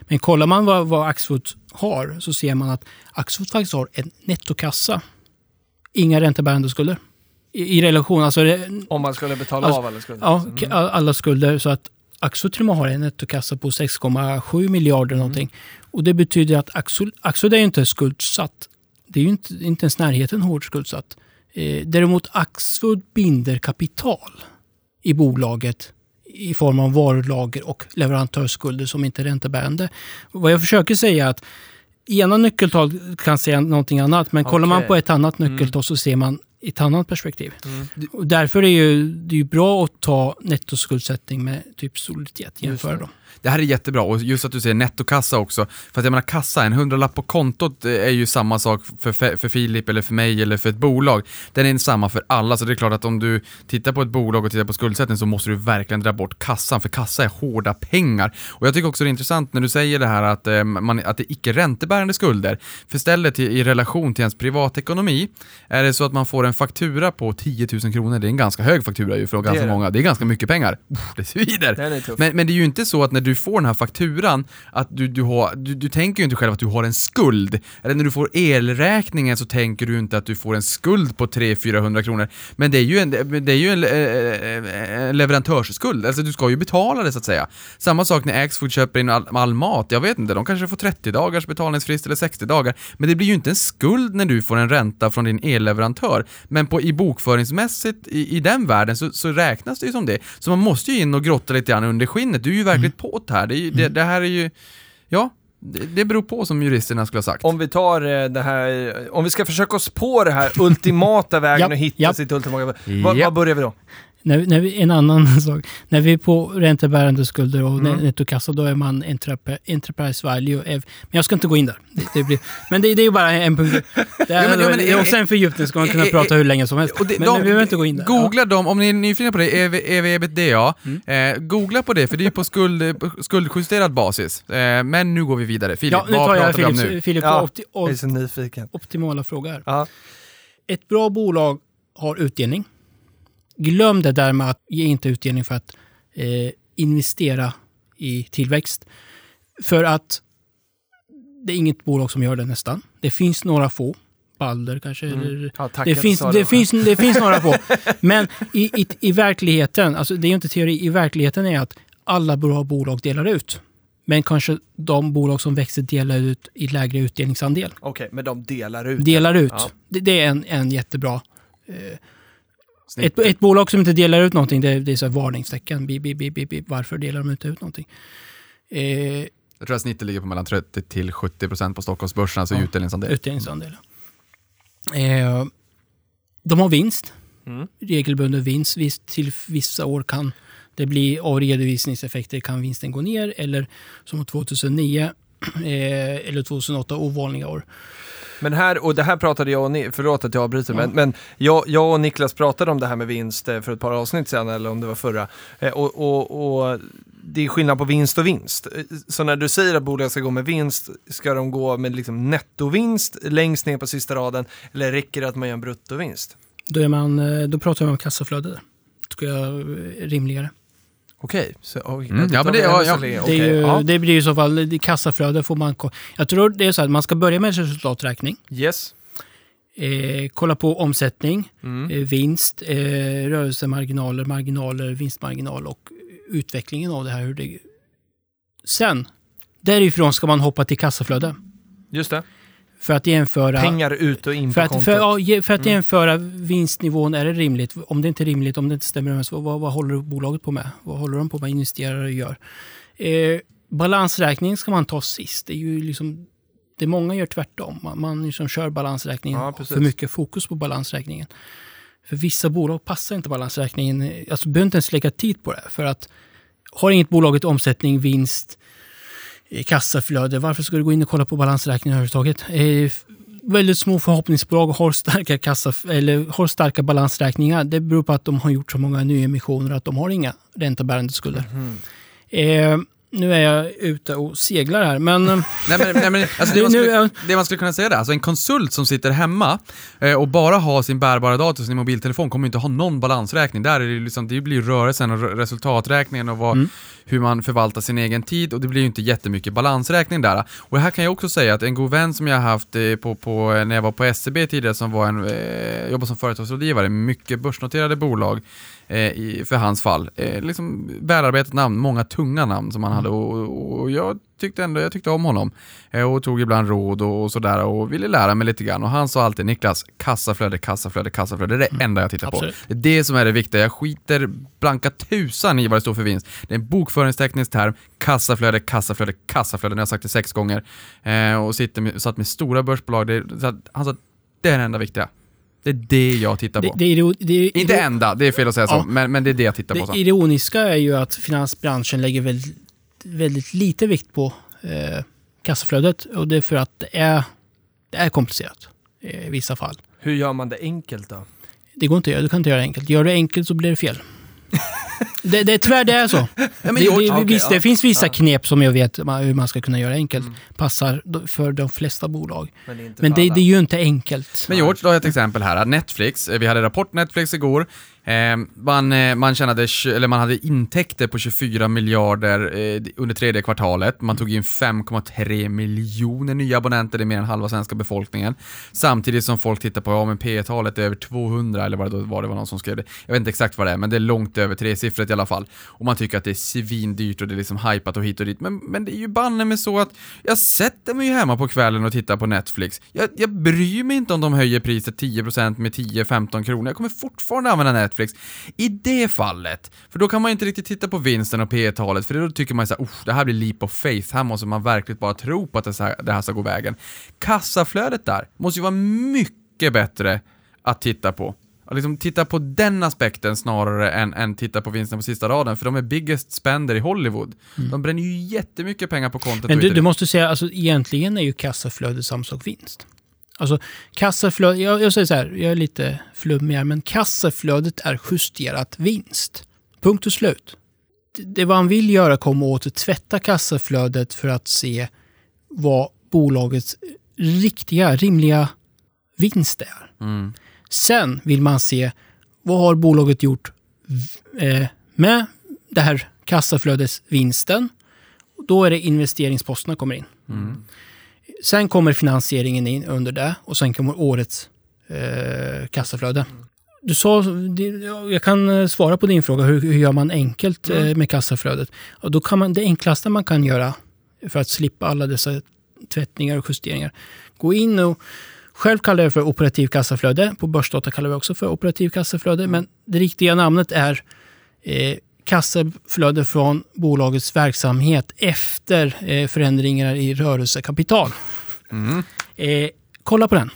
Men kollar man vad, vad Axfood har så ser man att Axfood faktiskt har en nettokassa. Inga räntebärande skulder. I, i relation, alltså det- Om man skulle betala Alltså, av alla skulder? Ja, Mm. alla skulder. Så att Axfood till och med har en nettokassa på 6,7 miljarder någonting. Och det betyder att Axfood är ju inte skuldsatt. Det är ju inte, inte ens närheten hårt skuldsatt. Eh, däremot Axfood binder kapital i bolaget i form av varulager och leverantörsskulder som inte är räntebärande. Vad jag försöker säga är att ena nyckeltal kan säga någonting annat, men kollar man på ett annat nyckeltal så ser man i ett annat perspektiv. Mm. Och därför är ju, det är ju bra att ta nettoskuldsättning med typ soliditet. Jämföra dem. Det här är jättebra och just att du säger nettokassa också. För att jag menar kassa, en hundralapp på kontot eh, är ju samma sak för, för Filip eller för mig eller för ett bolag. Den är samma för alla, så det är klart att om du tittar på ett bolag och tittar på skuldsättning så måste du verkligen dra bort kassan, för kassa är hårda pengar. Och jag tycker också det är intressant när du säger det här att, eh, man, att det är icke räntebärande skulder. För stället till, i relation till ens privatekonomi, är det så att man får en faktura på 10 000 kronor, det är en ganska hög faktura ju för ganska många, det är ganska mycket pengar. Uff, det svider. Men, men det är ju inte så att när du får den här fakturan, att du, du, har, du, du tänker ju inte själv att du har en skuld. Eller när du får elräkningen så tänker du inte att du får en skuld på 300-400 kronor. Men det är ju en, det är ju en, eh, en leverantörsskuld, alltså du ska ju betala det så att säga. Samma sak när Axfood köper in all, all mat, jag vet inte, de kanske får 30 dagars betalningsfrist eller 60 dagar. Men det blir ju inte en skuld när du får en ränta från din elleverantör. Men på, i bokföringsmässigt, i, i den världen, så, så räknas det ju som det. Så man måste ju in och grotta lite grann under skinnet. Du är ju verkligen på här. Det, är ju- det, det här är ju, ja, det, det beror på som juristerna skulle ha sagt. Om vi tar eh, det här, om vi ska försöka oss på det här ultimata vägen och hitta japp. sitt ultimata... Japp. vad börjar vi då? När, när vi, en annan sak. När vi är på räntebärande skulder och Mm. nettokassa, då är man entrep- enterprise value. Men jag ska inte gå in där. Det, det blir, men det, det är ju bara en punkt. Det är, Ja, men- ja, men- det är också en fördjupning, ska man kunna eh, prata eh, hur länge som helst. Det- men de- vi behöver inte gå in där. Googla dem, om ni är nyfikna på det, EV, EV ebitda. Mm. Eh, googla på det, för det är på, skuld, skuldjusterad basis. Eh, men nu går vi vidare. Filip, Ja, nu vad tar jag pratar vi om nu? Philips Ja, opti, Jag är op, så nyfiken. optimala fråga här. Ja. Ett bra bolag har utdelning. Glöm det där med att ge inte utdelning för att eh, investera i tillväxt. För att det är inget bolag som gör det nästan. Det finns några få. Balder kanske. Eller, Ja, tack det, finns, det, det. finns, det finns några få. Men i, i, i verkligheten, alltså det är ju inte teori, i verkligheten är att alla bra bolag delar ut. Men kanske de bolag som växer delar ut i lägre utdelningsandel. Okej, men de delar ut. Delar ut. Ja. Det, det är en, en jättebra... Eh. Ett, ett bolag som inte delar ut någonting, det, det är så här varningstecken. Bi, bi, bi, bi, bi. Varför delar de inte ut någonting? Eh, Jag tror att snittet ligger på mellan 30 till 70 procent på Stockholmsbörsen, alltså Ja. utdelningsandel. utdelningsandelen. Eh, de har vinst. Mm. Regelbunden vinst. Visst, till vissa år kan det bli av redovisningseffekter kan vinsten gå ner eller som 2009 eh, eller 2008 ovanliga år. Men här, och det här pratade jag och Ni, förlåt att jag avbryter, men, men jag, jag och Niklas pratade om det här med vinst eh, för ett par avsnitt sedan, eller om det var förra. Eh, Och, och, och det är skillnad på vinst och vinst. Eh, Så när du säger att bolag ska gå med vinst, ska de gå med liksom nettovinst längst ner på sista raden, eller räcker det att man gör en bruttovinst? Då, är man, då pratar vi om kassaflöde. Tycker jag är rimligare. Okej, så Mm, ja, men det- vi ja, ännu ja. så länge. Det, är Okej, ju, ja. det blir ju i så fall, det kassaflöde får man... ko- Jag tror det är så att man ska börja med resultaträkning. Yes. Eh, kolla på omsättning, Mm. eh, vinst, eh, rörelsemarginaler, marginaler, vinstmarginal och utvecklingen av det här. Hur det... Sen, därifrån ska man hoppa till kassaflöde. Just det. För att jämföra... Pengar ut och in För på att, kontot. för, för att Mm. jämföra vinstnivån, är det rimligt? Om det inte är rimligt, om det inte stämmer överens, vad, vad, håller bolaget på med? Vad håller de på med, investerar och gör? Eh, balansräkning ska man ta sist. Det är ju liksom, det många gör tvärtom. Man, man liksom kör balansräkningen, Ja, för mycket fokus på balansräkningen. För vissa bolag passar inte balansräkningen. Alltså, du behöver inte ens lägga tid på det. För att har inget bolaget omsättning, vinst, kassaflöde, varför ska du gå in och kolla på balansräkningen överhuvudtaget? Eh, väldigt små förhoppningsbolag har starka, kassa, eller har starka balansräkningar. Det beror på att de har gjort så många nyemissioner att de har inga räntabärande skulder. Mhm. Eh, nu är jag ute och seglar här, men... Nej, men, nej, men, alltså det, man skulle, är- det man skulle kunna säga där, alltså en konsult som sitter hemma eh, och bara har sin bärbara dator och sin mobiltelefon kommer inte ha någon balansräkning. Där är det, liksom, det blir rörelsen och re- resultaträkningen och vad, Mm hur man förvaltar sin egen tid och det blir ju inte jättemycket balansräkning där. Och här kan jag också säga att en god vän som jag har haft eh, på, på, eh, när jag var på SCB tidigare som var en, eh, jobbade som företagsrådgivare, mycket börsnoterade bolag eh, i, för hans fall. Eh, liksom välarbetat namn, många tunga namn som han hade och, och, och jag tyckte ändå, jag tyckte om honom. Eh, och tog ibland råd och, och sådär och ville lära mig lite grann. Och han sa alltid Niklas, kassaflöde, kassaflöde, kassaflöde. Det är det enda jag tittar Absolut. på. Det är det som är det viktiga. Jag skiter blanka tusan i vad det står för vinst. Det är en bokföringsteknisk term. Kassaflöde, kassaflöde, kassaflöde. Nu har jag sagt det sex gånger. Eh, och sitter med, satt med stora börsbolag. Det, så att, han sa, det är det enda viktiga. Det är det jag tittar det, på. det, det, är, Inte enda, det är fel att säga så, Ja. men, men det är det jag tittar på. Så. Det ironiska är ju att finansbranschen lägger väldigt, väldigt lite vikt på eh, kassaflödet. Och det är för att det är, det är komplicerat eh, i vissa fall. Hur gör man det enkelt då? Det går inte att göra, du kan inte göra det enkelt. Gör det enkelt så blir det fel. det, det, tyvärr det är så. men det, det, okej, visst, ja. det finns vissa Ja. knep som jag vet hur man ska kunna göra enkelt. Mm. Passar för de flesta bolag. Men det är Men är ju inte enkelt. Men George, då har jag ett exempel här. Netflix, eh, vi hade rapport Netflix igår. Eh, man, eh, man, tjänade, eller man hade intäkter på 24 miljarder eh, under tredje kvartalet. Man tog in 5,3 miljoner nya abonnenter, det är mer än halva svenska befolkningen. Samtidigt som folk tittar på, ja men P talet är över 200 eller vad det var, det var någon som skrev det. Jag vet inte exakt vad det är, men det är långt över tresiffrigt i alla fall. Och man tycker att det är svindyrt och det är liksom hypat och hit och dit. Men, men det är ju banne med så att jag sätter mig ju hemma på kvällen och tittar på Netflix. Jag, jag bryr mig inte om de höjer priset 10% med 10-15 kronor. Jag kommer fortfarande använda Netflix. I det fallet, för då kan man ju inte riktigt titta på vinsten och P talet för då tycker man ju såhär, det här blir leap of faith, här måste man verkligen bara tro på att det, så här, det här ska gå vägen. Kassaflödet där måste ju vara mycket bättre att titta på. Att liksom titta på den aspekten snarare än, än titta på vinsten på sista raden, för de är biggest spender i Hollywood. De bränner ju jättemycket pengar på kontot. Men du, du måste säga, alltså egentligen är ju kassaflödet samma sak vinst. Alltså kassaflödet, jag, jag säger så här, jag är lite flummig här, men kassaflödet är justerat vinst. Punkt och slut. Det, det vad han vill göra kommer åt att tvätta kassaflödet för att se vad bolagets riktiga, rimliga vinst är. Mm. Sen vill man se vad har bolaget gjort eh, med det här kassaflödesvinsten. Då är det investeringsposterna kommer in. Mm. Sen kommer finansieringen in under det och sen kommer årets eh, kassaflöde. Du sa, jag kan eh, svara på din fråga, hur, hur gör man enkelt eh, med kassaflödet? Och då kan man, det enklaste man kan göra för att slippa alla dessa tvättningar och justeringar, gå in och själv kallar jag det för operativ kassaflöde. På Börsdata kallar vi också för operativ kassaflöde. Men det riktiga namnet är eh, kassaflöde från bolagets verksamhet efter eh, förändringar i rörelsekapital. Mm. Eh, kolla på den.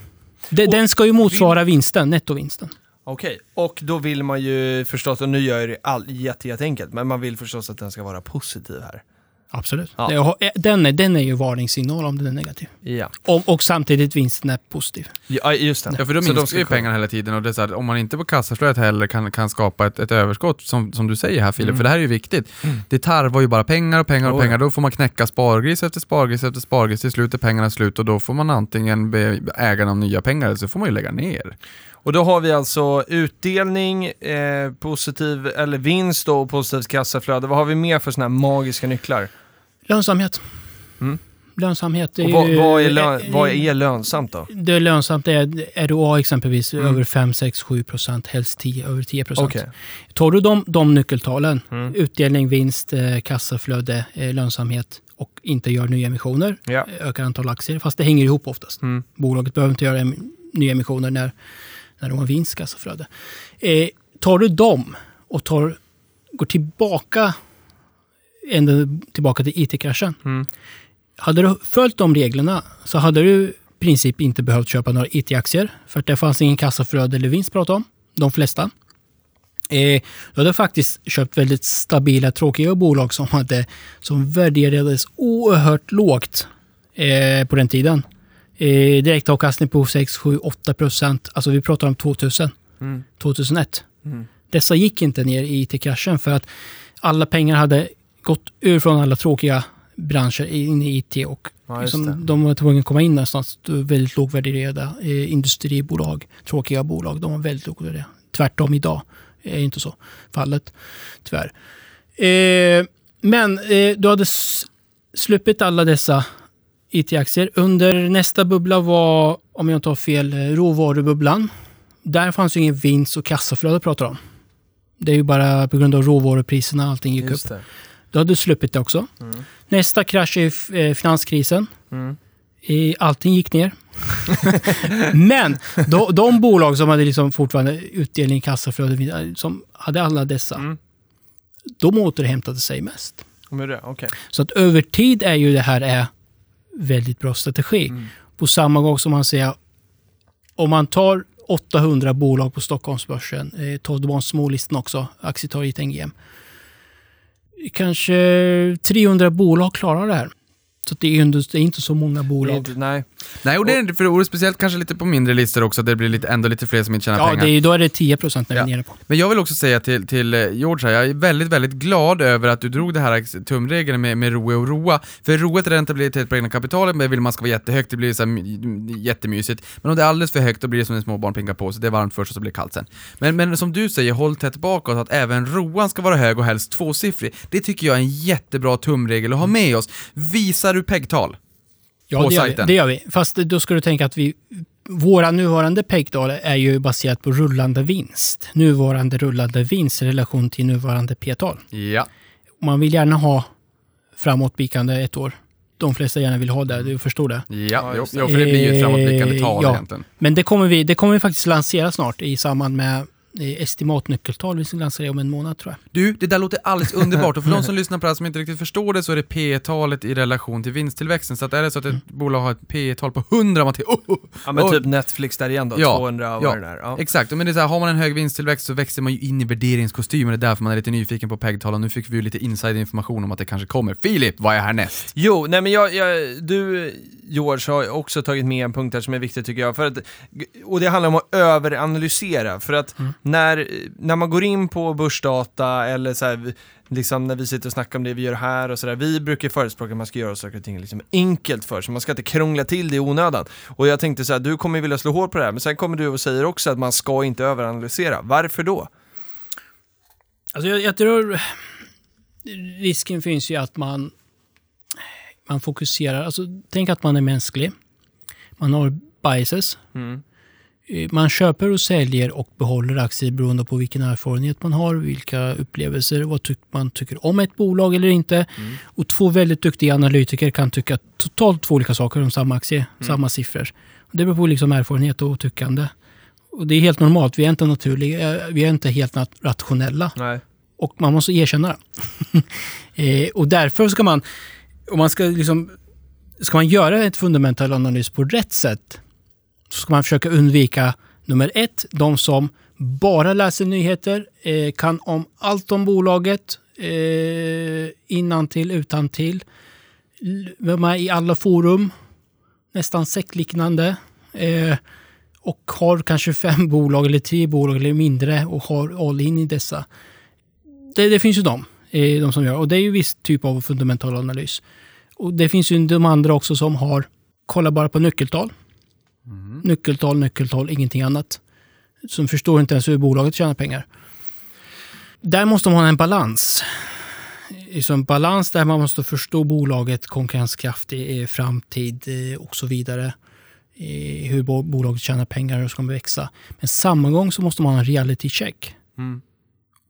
De, den ska ju motsvara vinsten, nettovinsten. Okej, och då vill man ju förstås, och nu gör jag det all, jätte, jätteenkelt, men man vill förstås att den ska vara positiv här. Absolut. Ja. Eh, Den, är, den är ju varningssignal om den är negativ. Ja, Och, och samtidigt vinsten är positiv. ja just det. Ja, för då Så de minskar ska ju pengarna hela tiden och det är så här, om man inte på kassaflödet heller kan, kan skapa ett, ett överskott, som, som du säger här Filip, Mm. för det här är ju viktigt. Det tarvar ju bara pengar och pengar och Oh, ja. pengar, då får man knäcka spargris efter spargris efter spargris, till slut är pengarna slut och då får man antingen be ägarna om nya pengar eller så får man ju lägga ner. Och då har vi alltså utdelning, eh, positiv, eller vinst då, och positivt kassaflöde. Vad har vi mer för sådana här magiska nycklar? Lönsamhet. Mm. Lönsamhet är Och vad, vad, är lön, eh, vad är lönsamt då? Det är lönsamt det är ROA exempelvis Mm. över 5, 6, 7 procent, helst 10, över 10 procent. Okej. Tar du de, de nyckeltalen, Mm. utdelning, vinst, eh, kassaflöde, eh, lönsamhet och inte gör nyemissioner, Ja. ökar antal aktier, fast det hänger ihop oftast. Mm. Bolaget behöver inte göra em- nyemissioner när, när de har vinstkassaflöde. Eh, tar du dem och tar, går tillbaka ända tillbaka till IT-kraschen. Mm. Hade du följt de reglerna så hade du i princip inte behövt köpa några IT-aktier. För att det fanns ingen kassaflöde eller vinst att prata om. De flesta. Eh, du hade faktiskt köpt väldigt stabila, tråkiga bolag som, hade, som värderades oerhört lågt eh, på den tiden. Eh, direktavkastning på 6, 7, 8 procent. Alltså vi pratar om 2000, Mm. 2001. Mm. Dessa gick inte ner i IT-kraschen för att alla pengar hade gått ur från alla tråkiga branscher in i IT och Ja, liksom, de var tvungna att komma in någonstans. Väldigt lågvärderade eh, industribolag, tråkiga bolag. De var väldigt lågvärderade. Tvärtom idag är inte så fallet, tyvärr. Eh, men eh, du hade sluppit alla dessa IT-aktier. Under nästa bubbla var, om jag inte har fel, eh, råvarububblan. Där fanns ju ingen vinst och kassaflöde att prata om. Det är ju bara på grund av råvarupriserna allting gick upp. Just det. Då hade du sluppit det också. Mm. Nästa krasch är eh, finanskrisen. Mm. Allting gick ner. Men de, de bolag som hade liksom fortfarande utdelning, kassaflöde, eh, som hade alla dessa, Mm. de återhämtade sig mest. Det, okej. Så att över tid är ju det här är väldigt bra strategi. Mm. På samma gång som man säger, om man tar 800 bolag på Stockholmsbörsen, eh, tar de smålistan också, aktietorget NGM. Kanske 300 bolag klarar det här. Så det är inte, så många bolag. Nej. Nej, och det är inte, för och speciellt kanske lite på mindre listor också, där det blir lite, ändå lite fler som inte tjänar Ja, pengar. det är, då är det 10 procent när vi Ja. är nere på. Men jag vill också säga till, till eh, George här, jag är väldigt, väldigt glad över att du drog det här tumregeln med, med ROE och ROA. För ROE är räntabilitet på egna kapitalet, men vill man ska vara jättehögt, det blir så här, my- jättemysigt. Men om det är alldeles för högt, då blir det som en småbarn pinkar på sig, det är varmt först och så blir det kallt sen. Men, men som du säger, håll tätt bakåt, att även ROAn ska vara hög och helst tvåsiffrig. Det tycker jag är en jättebra tumregel att ha med oss. Visar du PEG-tal? Ja, På det gör, vi, sajten. det gör vi. Fast då ska du tänka att vi, våra nuvarande PEG-tal är ju baserat på rullande vinst. Nuvarande rullande vinst i relation till nuvarande P-tal. Ja. Man vill gärna ha framåtblickande ett år. De flesta gärna vill ha det, du förstår det. Ja, jo, för det blir ju ett framåtblickande Eh, tal ja. egentligen. Men det kommer vi, det kommer vi faktiskt lansera snart i samband med estimatnyckeltal. Vi ska lansera om en månad tror jag. Du, det där låter alldeles underbart och för de som lyssnar på det här som inte riktigt förstår det så är det P talet i relation till vinsttillväxten. Så att är det så att ett bolag har ett P tal på 100, man tänker oh, oh, Ja, men oh. typ Netflix där igen då, Ja, 200 och ja. det är. Ja. Exakt, men det är så här, har man en hög vinsttillväxt så växer man ju in i värderingskostymen, det är därför man är lite nyfiken på PEG-tal och nu fick vi ju lite inside-information om att det kanske kommer. Filip, vad är härnäst? Jo, nej men jag, jag, du George har också tagit med en punkt här som är viktig tycker jag. För att, och det handlar om att överanalysera. För att när, när man går in på börsdata eller så här, liksom när vi sitter och snackar om det vi gör här och sådär. Vi brukar förespråka att man ska göra saker och ting liksom enkelt för sig. Man ska inte krångla till det i onödan. Och jag tänkte så här, du kommer vilja slå hål på det här. Men sen kommer du och säger också att man ska inte överanalysera. Varför då? Alltså jag, jag tror risken finns ju att man, man fokuserar. Alltså, tänk att man är mänsklig. Man har biases. Mm. Eh, Man köper och säljer och behåller aktier beroende på vilken erfarenhet man har, vilka upplevelser, vad tyck man tycker om ett bolag eller inte. Och två väldigt duktiga analytiker kan tycka totalt två olika saker om samma aktie, samma siffror. Det beror på liksom erfarenhet och tyckande. Och det är helt normalt, vi är inte naturliga, eh, vi är inte helt rationella. Nej. Och man måste erkänna det. eh, och därför ska man, om man ska liksom, ska man göra ett fundamental analys på rätt sätt, så ska man försöka undvika nummer ett, de som bara läser nyheter, eh, kan om allt om bolaget, eh, innan till utan till, med i alla forum, nästan sektliknande. Eh, och har kanske fem bolag eller tio bolag eller mindre och har all in i dessa. Det, det finns ju de, eh, de som gör. Och det är ju viss typ av fundamental analys. Och det finns ju de andra också som har, kollar bara på nyckeltal. Nyckeltal, nyckeltal, ingenting annat. Som förstår inte ens hur bolaget tjänar pengar. Där måste man ha en balans. Så en balans där man måste förstå bolaget, konkurrenskraft i framtid eh, och så vidare. Eh, Hur bo- bolaget tjänar pengar och ska växa. Men samma gång så måste man ha en reality check. Mm.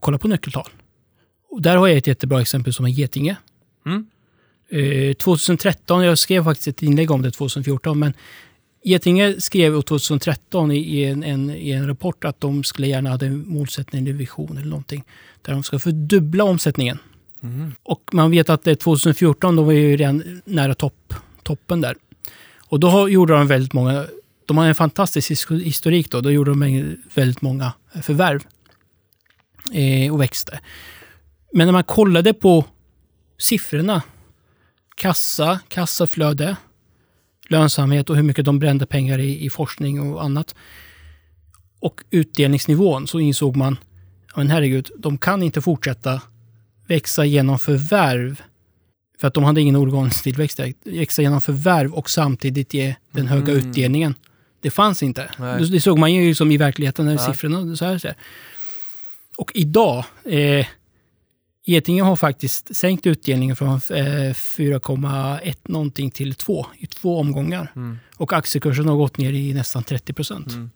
Kolla på nyckeltal. Och där har jag ett jättebra exempel som är Getinge. Mm. Eh, 2013, jag skrev faktiskt ett inlägg om det 2014, men Getinge skrev 2013 i, en, en, i en rapport att de skulle gärna ha en målsättning, en vision eller någonting, där de ska fördubbla omsättningen. Och man vet att det är 2014, då var ju redan nära topp, toppen där. Och då har, gjorde de väldigt många, de har en fantastisk his- historik då, då gjorde de väldigt många förvärv eh, och växte. Men när man kollade på siffrorna, kassa, kassaflöde, lönsamhet och hur mycket de brände pengar i, i forskning och annat. Och utdelningsnivån så insåg man, men herregud, de kan inte fortsätta växa genom förvärv för att de hade ingen organisk tillväxt. Växa genom förvärv och samtidigt ge den höga Mm. utdelningen. Det fanns inte. Nej. Det, det såg man ju som i verkligheten, när Ja. siffrorna så här, så här. Och idag, eh, Getinge har faktiskt sänkt utdelningen från eh, 4,1 någonting till 2 i två omgångar. Mm. Och aktiekursen har gått ner i nästan 30 procent. Mm.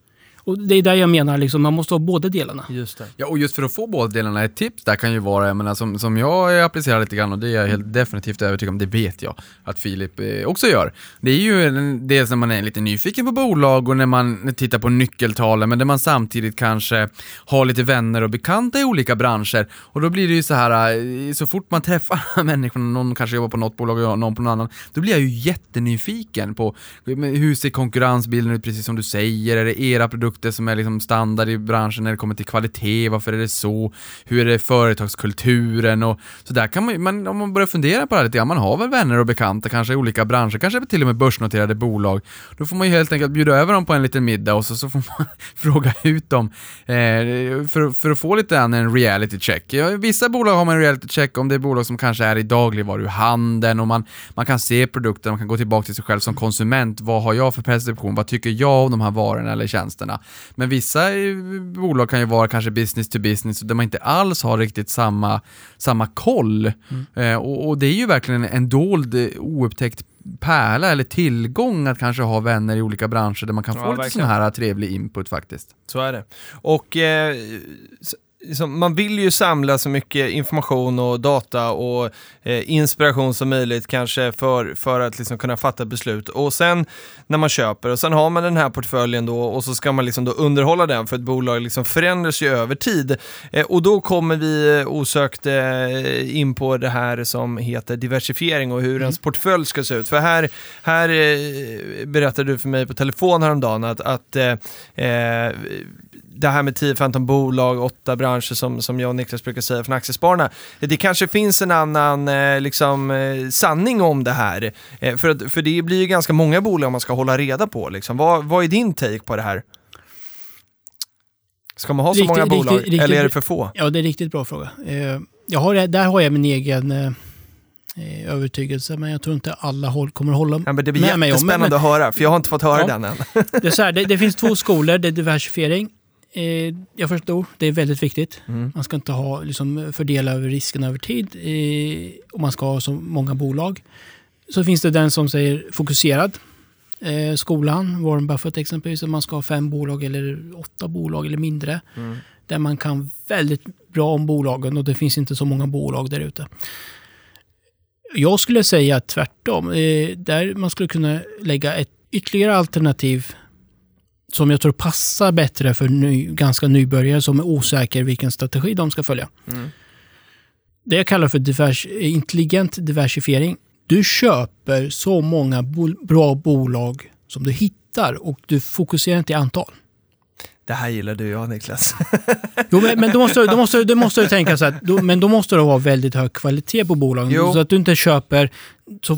Och det är där jag menar, liksom, man måste ha båda delarna. Just det. Ja, och just för att få båda delarna, ett tips där kan ju vara, jag menar, som, som jag applicerar lite grann och det är jag helt definitivt övertygad om, det vet jag att Filip eh, också gör. Det är ju dels när man är lite nyfiken på bolag och när man tittar på nyckeltalen, men där man samtidigt kanske har lite vänner och bekanta i olika branscher. Och då blir det ju så här, eh, så fort man träffar människorna, någon kanske jobbar på något bolag och någon på någon annan, då blir jag ju jättenyfiken på hur ser konkurrensbilden ut, precis som du säger, är det era produkter som är liksom standard i branschen när det kommer till kvalitet, varför är det så, hur är det företagskulturen och så där kan man, ju- man om man börjar fundera på det här lite grann, man har väl vänner och bekanta kanske i olika branscher, kanske till och med börsnoterade bolag, då får man ju helt enkelt bjuda över dem på en liten middag och så, så får man fråga ut dem eh, för, för att få lite grann en reality check. Ja, vissa bolag har man en reality check om det är bolag som kanske är i dagligvaruhandeln och man, man kan se produkten, man kan gå tillbaka till sig själv som konsument. Vad har jag för perception? Vad tycker jag om de här varorna eller tjänsterna? Men vissa bolag kan ju vara kanske business to business där man inte alls har riktigt samma, samma koll. Eh, och, och det är ju verkligen en dold, eh, oupptäckt pärla eller tillgång att kanske ha vänner i olika branscher där man kan Ja, få lite sån här trevlig input faktiskt. Så är det. Och eh, liksom, man vill ju samla så mycket information och data och eh, inspiration som möjligt kanske för, för att liksom kunna fatta beslut. Och sen när man köper och sen har man den här portföljen då och så ska man liksom då underhålla den för ett bolag liksom förändras ju över tid. Eh, och då kommer vi osökt eh, in på det här som heter diversifiering och hur ens portfölj ska se ut. För här, här eh, berättade du för mig på telefon häromdagen att, att eh, eh, det här med 10-15 bolag, åtta branscher som, som jag och Niklas brukar säga från Aktiespararna. Det kanske finns en annan eh, liksom, eh, sanning om det här. Eh, för, att, för det blir ju ganska många bolag man ska hålla reda på. Liksom. Vad, vad är din take på det här? Ska man ha så Riktigt- många bolag riktigt- eller är det för få? Ja, det är en riktigt bra fråga. Jag har, där har jag min egen övertygelse, men jag tror inte alla håll, kommer hålla Ja, men det blir med mig om. jättespännande Men, att höra, för jag har inte fått höra Ja. den än. det, är så här, det, det finns två skolor, det är diversifiering. Eh, jag förstår, det är väldigt viktigt. Mm. Man ska inte ha, liksom, fördela över risken över tid eh, och man ska ha så många bolag. Så finns det den som säger fokuserad. Eh, skolan, Warren Buffett exempelvis, att man ska ha fem bolag eller åtta bolag eller mindre. Mm. Där man kan väldigt bra om bolagen och det finns inte så många bolag där ute. Jag skulle säga tvärtom. Eh, där man skulle kunna lägga ett ytterligare alternativ som jag tror passar bättre för ny, ganska nybörjare som är osäker vilken strategi de ska följa. Mm. Det jag kallar för divers, intelligent diversifiering. Du köper så många bo, bra bolag som du hittar och du fokuserar inte i antal. Det här gillar du och jag Niklas. Jo, men, men då, måste, du- då, måste, du- då måste du tänka så här, då, men då måste det vara väldigt hög kvalitet på bolagen. Jo. Så att du inte köper... Så,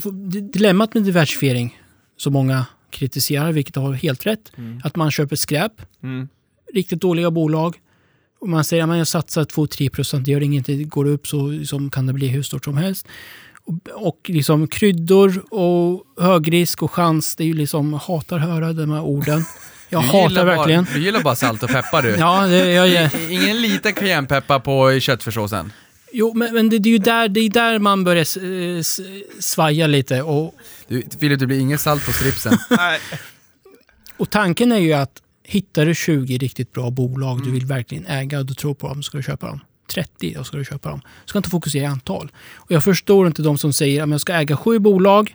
dilemmat med diversifiering, som många kritiserar, vilket har helt rätt, att man köper skräp, Mm. riktigt dåliga bolag. Och man säger att jag satsar 2-3 procent, det gör ingenting, går det upp så som kan det bli hur stort som helst. Och, och liksom kryddor och högrisk och chans, det är ju liksom, hatar höra de här orden. Jag Du hatar verkligen. Bara, du gillar bara salt och peppar du. Ja, det, jag, jag, Ingen liten cayennepeppar på köttfärssåsen. Jo, men, men det, det är ju där, det är där man börjar s- eh, svaja lite. Och, Du, Filip, det blir inget salt på stripsen. Nej. och tanken är ju att hittar du 20 riktigt bra bolag du vill verkligen äga och du tror på dem, så ska du köpa dem. 30, då ska du köpa dem. Du ska inte fokusera i antal. Och jag förstår inte de som säger att jag ska äga sju bolag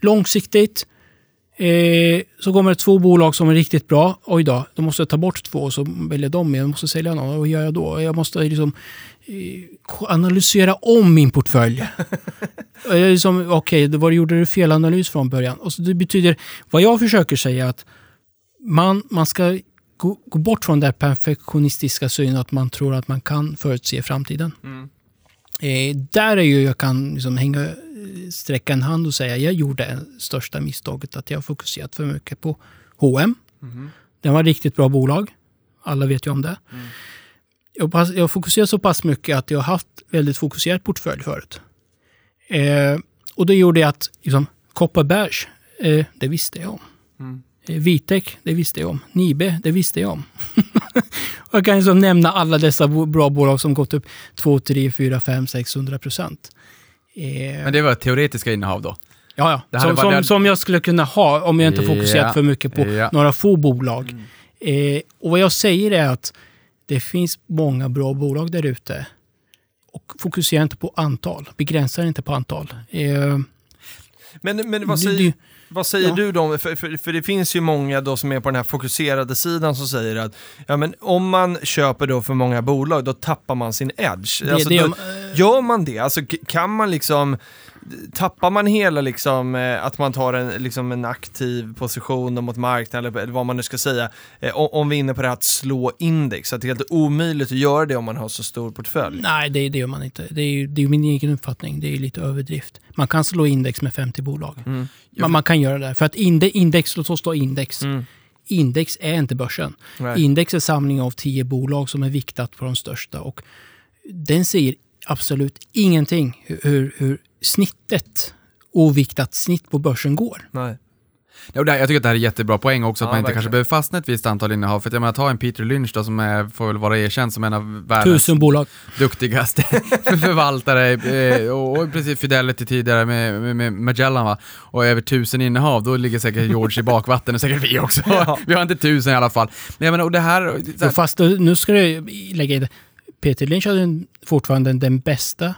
långsiktigt. Eh, så kommer det två bolag som är riktigt bra. Oj då, då måste jag ta bort två och så väljer de. Jag måste sälja någon. Vad gör jag då? Jag måste liksom analysera om min portfölj. liksom, Okej, okay, vad gjorde du fel analys från början? Och så det betyder, vad jag försöker säga är att man, man ska gå, gå bort från den perfektionistiska synen att man tror att man kan förutse framtiden. Mm. Eh, där är ju jag kan liksom hänga, sträcka en hand och säga jag gjorde det största misstaget att jag fokuserat för mycket på H&M. Mm. Det var ett riktigt bra bolag. Alla vet ju om det. Mm. Jag, pass, jag fokuserar så pass mycket att jag har haft väldigt fokuserad portfölj förut. Eh, och det gjorde att liksom, Kopparbergs, eh, det visste jag om. Mm. Eh, Vitek, det visste jag om. Nibe, det visste jag om. jag kan liksom nämna alla dessa bra bolag som gått upp 2, 3, 4, 5, 600 procent. Eh, Men det var teoretiska innehav då? Ja, ja. Som, som, som, jag skulle kunna ha om jag inte fokuserat ja. för mycket på ja. några få bolag. Mm. Eh, och vad jag säger är att det finns många bra bolag där ute. Och fokusera inte på antal. Begränsa inte på antal. Eh, men, men vad säger, vad säger ja. du då? För, för, för, det finns ju många då som är på den här fokuserade sidan som säger att ja, men om man köper då för många bolag då tappar man sin edge. Det, alltså, det, då. Gör man det? Alltså, kan man liksom tappar man hela liksom, eh, att man tar en, liksom en aktiv position mot marknaden eller vad man nu ska säga, eh, om vi är inne på det här att slå index, att det är helt omöjligt att göra det om man har så stor portfölj? Nej, det, det gör man inte. Det är ju det är min egen uppfattning, det är lite överdrift. Man kan slå index med 50 bolag. Mm. Men man kan göra det. För att index, låt oss ta index. Mm. Index är inte börsen. Nej. Index är samling av 10 bolag som är viktat på de största. Och den säger absolut ingenting hur, hur snittet, oviktat snitt på börsen går. Nej. Ja, jag tycker att det här är jättebra poäng också, att Ja, man inte verkligen. kanske behöver fastna ett visst antal innehav. För att jag menar, ta en Peter Lynch då, som är, får väl vara erkänd som en av världens Tusen bolag. duktigaste förvaltare, eh, och, och precis Fidelity tidigare med, med, med Magellan va, och över tusen innehav, då ligger säkert George i bakvatten och säkert vi också. Ja. Vi har inte tusen i alla fall. Men jag menar, och det här... Så här fast nu ska jag lägga in det. Peter Lynch hade fortfarande den bästa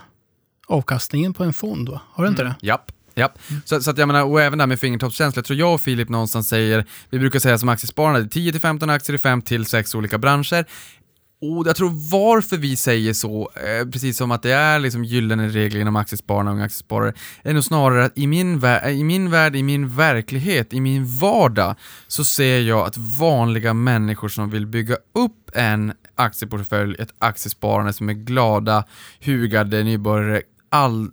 avkastningen på en fond, va? Har du inte det? Japp. Japp. Så, så att jag menar, och även där med fingertoppskänsla, jag tror jag och Filip någonstans säger, vi brukar säga som aktiesparande, 10-15 aktier i 5-6 olika branscher. Och jag tror varför vi säger så, eh, precis som att det är liksom gyllene regler inom aktiesparande och unga aktiesparare, är nog snarare att i min, vä- i min värld, i min verklighet, i min vardag, så ser jag att vanliga människor som vill bygga upp en aktieportfölj, ett aktiesparande som är glada, hugade nybörjare, all,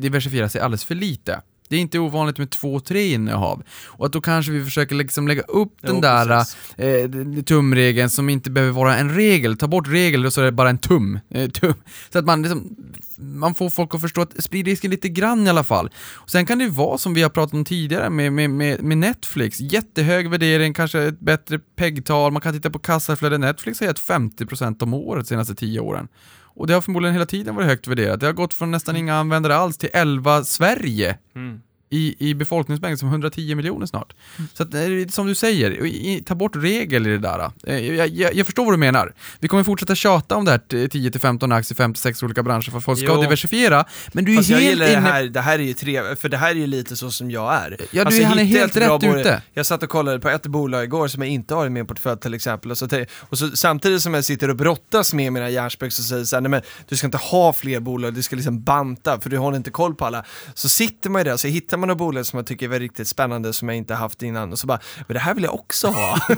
diversifiera sig alldeles för lite. Det är inte ovanligt med två, tre innehav. Och att då kanske vi försöker liksom lägga upp den Jo, där precis. eh, tumregeln som inte behöver vara en regel. Ta bort regel och så är det bara en tum. Eh, tum. Så att man, liksom, man får folk att förstå att sprid risken lite grann i alla fall. Och sen kan det ju vara som vi har pratat om tidigare med, med, med, med Netflix. Jättehög värdering, kanske ett bättre PEG-tal. Man kan titta på kassaflöde. Netflix har gett 50% om året de senaste 10 åren. Och det har förmodligen hela tiden varit högt värderat. Det har gått från nästan inga användare alls till 11 Sverige Mm. I, i befolkningsmängd som 110 miljoner snart. Så att, som du säger, i, ta bort regel i det där. Eh, Jag, jag, jag förstår vad du menar. Vi kommer fortsätta tjata om det här t- 10-15 aktier, 5-6 olika branscher för att folk ska Jo. diversifiera. Men du är Fast jag helt det inne... här, det här är ju tre, för det här är ju lite så som jag är. Ja, du, Alltså, han är jag helt rätt bolag- ute. Jag satt och kollade på ett bolag igår som jag inte har i min portfölj till exempel. Och så, och så, samtidigt som jag sitter och brottas med mina hjärnspöken så säger jag så här, nej men du ska inte ha fler bolag, du ska liksom banta för du har inte koll på alla. Så sitter man ju där, så hittar man några bolag som jag tycker är riktigt spännande som jag inte haft innan och så bara, men det här vill jag också ha.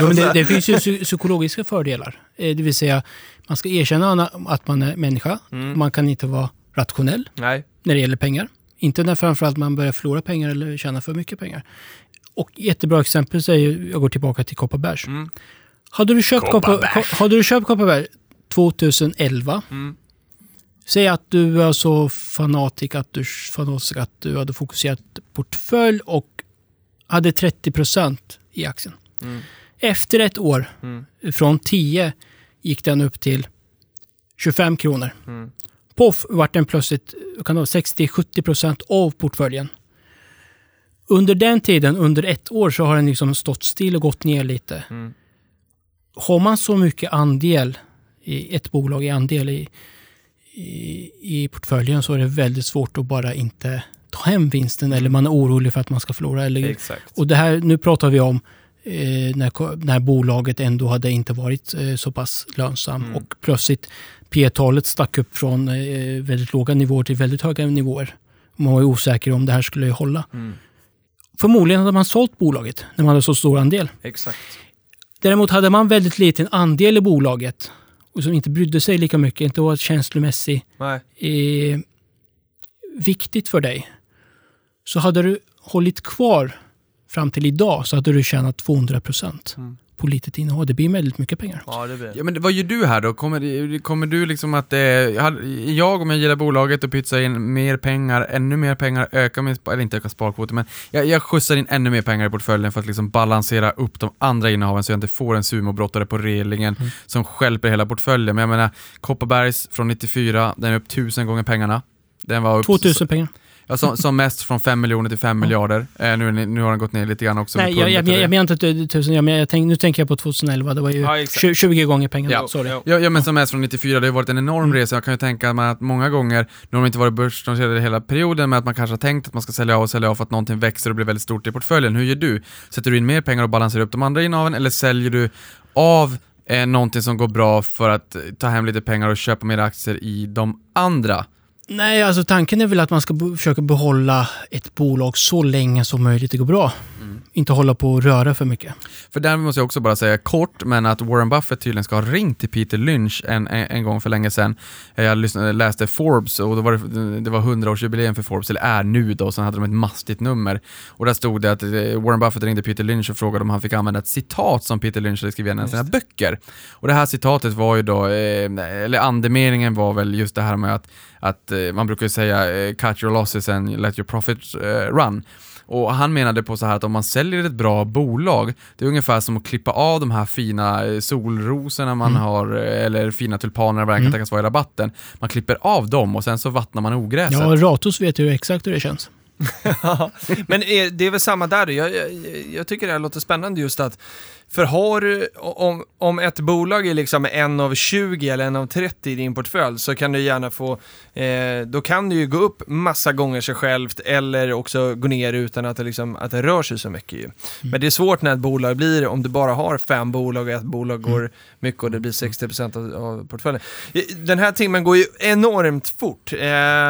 Jo, men det, det finns ju psy- psykologiska fördelar. Eh, Det vill säga, man ska erkänna na- att man är människa. Mm. Man kan inte vara rationell nej. när det gäller pengar. Inte när framförallt man börjar förlora pengar eller tjäna för mycket pengar. Och jättebra exempel säger, jag går tillbaka till Kopparbergs. Mm. Hade du köpt Koppar, Kopparbergs. Ko- hade du köpt Kopparberg 2011, Mm. Säg att du var så fanatik att du, fanatisk att du hade fokuserat portfölj och hade 30% i aktien. Mm. Efter ett år, Mm. från 10 gick den upp till 25 kronor. Mm. Poff vart den plötsligt vad kan det vara, 60-70% av portföljen. Under den tiden, under ett år, så har den liksom stått still och gått ner lite. Mm. Har man så mycket andel i ett bolag i andel i, i, i portföljen så är det väldigt svårt att bara inte ta hem vinsten eller man är orolig för att man ska förlora. Eller, Exakt. och det här, nu pratar vi om eh, när, när bolaget ändå hade inte varit eh, så pass lönsam Mm. och plötsligt P-talet stack upp från eh, väldigt låga nivåer till väldigt höga nivåer. Man var ju osäker om det här skulle hålla. Mm. Förmodligen hade man sålt bolaget när man hade så stor andel. Exakt. Däremot hade man väldigt liten andel i bolaget och som inte brydde sig lika mycket, inte var känslomässigt eh, viktigt för dig. Så hade du hållit kvar fram till idag så hade du tjänat 200 procent Mm. På litet innehav. Det blir väldigt mycket pengar. Ja, det blir Ja men vad gör du här då? Kommer, kommer du liksom att, eh, jag, om jag gillar bolaget och pytsar in mer pengar, ännu mer pengar, öka min, eller inte öka sparkvoten, men jag, jag skjutsar in ännu mer pengar i portföljen för att liksom balansera upp de andra innehaven så jag inte får en sumobrottare på relingen Mm. som stjälper hela portföljen. Men jag menar, Kopparbergs från 94, den är upp tusen gånger pengarna. Den var upp 2000 pengar. Ja, som, som mest från 5 miljoner till 5 miljarder. Eh, nu, nu har den gått ner lite grann också. Nej, jag, jag, jag, jag menar inte 1000, jag, men jag tänk, nu tänker jag på 2011. Det var ju Ja, exakt. 20, 20 gånger pengarna. Ja. Sorry. Ja. Ja, men som mest från 94, det har varit en enorm Mm. resa. Jag kan ju tänka mig att många gånger, nu har de inte varit börsnoterade hela perioden, men att man kanske har tänkt att man ska sälja av och sälja av för att någonting växer och blir väldigt stort i portföljen. Hur gör du? Sätter du in mer pengar och balanserar upp de andra innehaven, eller säljer du av eh, någonting som går bra för att ta hem lite pengar och köpa mer aktier i de andra? Nej, alltså tanken är väl att man ska försöka behålla ett bolag så länge som möjligt det går bra. Mm. Inte hålla på och röra för mycket. För där måste jag också bara säga kort, men att Warren Buffett tydligen ska ha ringt till Peter Lynch en, en, gång för länge sedan. Eh, Jag lyssnade, läste Forbes och då var det, det var 100-årsjubileum för Forbes, eller är nu då, och sen hade de ett mastigt nummer. Och där stod det att eh, Warren Buffett ringde Peter Lynch och frågade om han fick använda ett citat som Peter Lynch hade skrivit i en av sina böcker. Och det här citatet var ju då, eh, eller andemeningen var väl just det här med att, att man brukar ju säga eh, cut your losses and let your profit eh, run. Och han menade på så här att om man säljer ett bra bolag, det är ungefär som att klippa av de här fina eh, solrosorna man Mm. har, eh, eller fina tulpanerna vad det kan Mm. tänkas vara i rabatten. Man klipper av dem och sen så vattnar man ogräset. Ja, Ratos vet ju exakt hur det känns. Men är, det är väl samma där? Jag, jag, jag tycker det här låter spännande just att för har du, om, om ett bolag är liksom en av 20 eller en av 30 i din portfölj så kan du gärna få, eh, då kan du ju gå upp massa gånger sig självt eller också gå ner utan att det, liksom, att det rör sig så mycket ju. Men det är svårt när ett bolag blir, om du bara har fem bolag och ett bolag går mycket och det blir 60% av, av portföljen. Den här timmen går ju enormt fort, eh,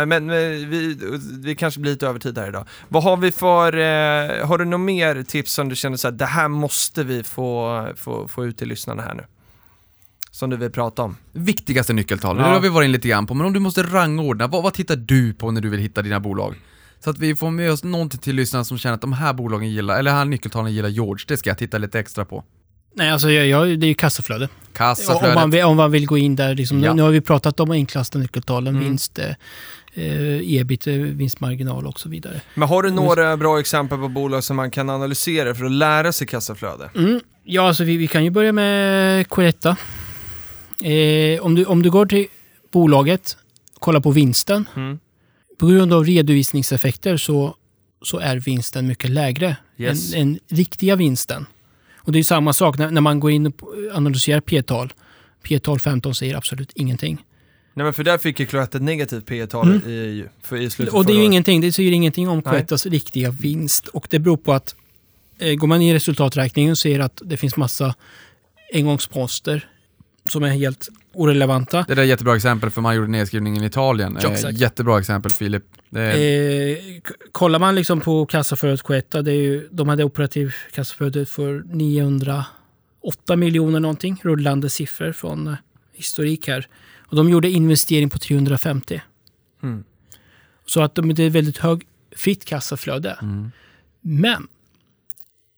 men eh, vi, vi kanske blir lite över tid här idag. Vad har vi för, eh, har du något mer tips som du känner så här, det här måste vi få, få, få ut till lyssnarna här nu? Som du vill prata om. Viktigaste nyckeltal, Ja. det har vi varit in lite grann på, men om du måste rangordna, vad, vad tittar du på när du vill hitta dina bolag? Så att vi får med oss någonting till lyssnarna som känner att de här bolagen gillar, eller här nyckeltalen gillar George, det ska jag titta lite extra på. Nej, alltså jag, jag, det är ju kassaflöde. Om Kassaflödet. man, vill, om man vill gå in där. Liksom, Ja. Nu har vi pratat om enklaste nyckeltalen, Mm. vinst, eh, eh, ebit, eh, vinstmarginal och så vidare. Men har du några bra exempel på bolag som man kan analysera för att lära sig kassaflöde? Mm. Ja, alltså vi, vi kan ju börja med Coretta. Eh, om, du, om du går till bolaget, kollar på vinsten. Mm. På grund av redovisningseffekter så, så är vinsten mycket lägre Yes. än, än riktiga vinsten. Och det är samma sak när, när man går in och analyserar P-tal. P-tal 15 säger absolut ingenting. Nej men för där fick ju Cloetta ett negativt P tal Mm. i, för, i slutet Och det är ju året. ingenting, det säger ingenting om. Cloettas riktiga vinst. Och det beror på att går man in i resultaträkningen och ser att det finns massa engångsposter som är helt orelevanta. Det där är ett jättebra exempel för man gjorde nedskrivningen i Italien. Ja, Eh, exakt. jättebra exempel Filip. Är, Eh, kollar man liksom på kassaflödet Cloetta, det är ju, de hade operativ kassaflöde för 908 miljoner någonting, rullande siffror från eh, historik här. Och de gjorde investering på 350. Mm. Så att de, det är väldigt hög fritt kassaflöde. mm. Men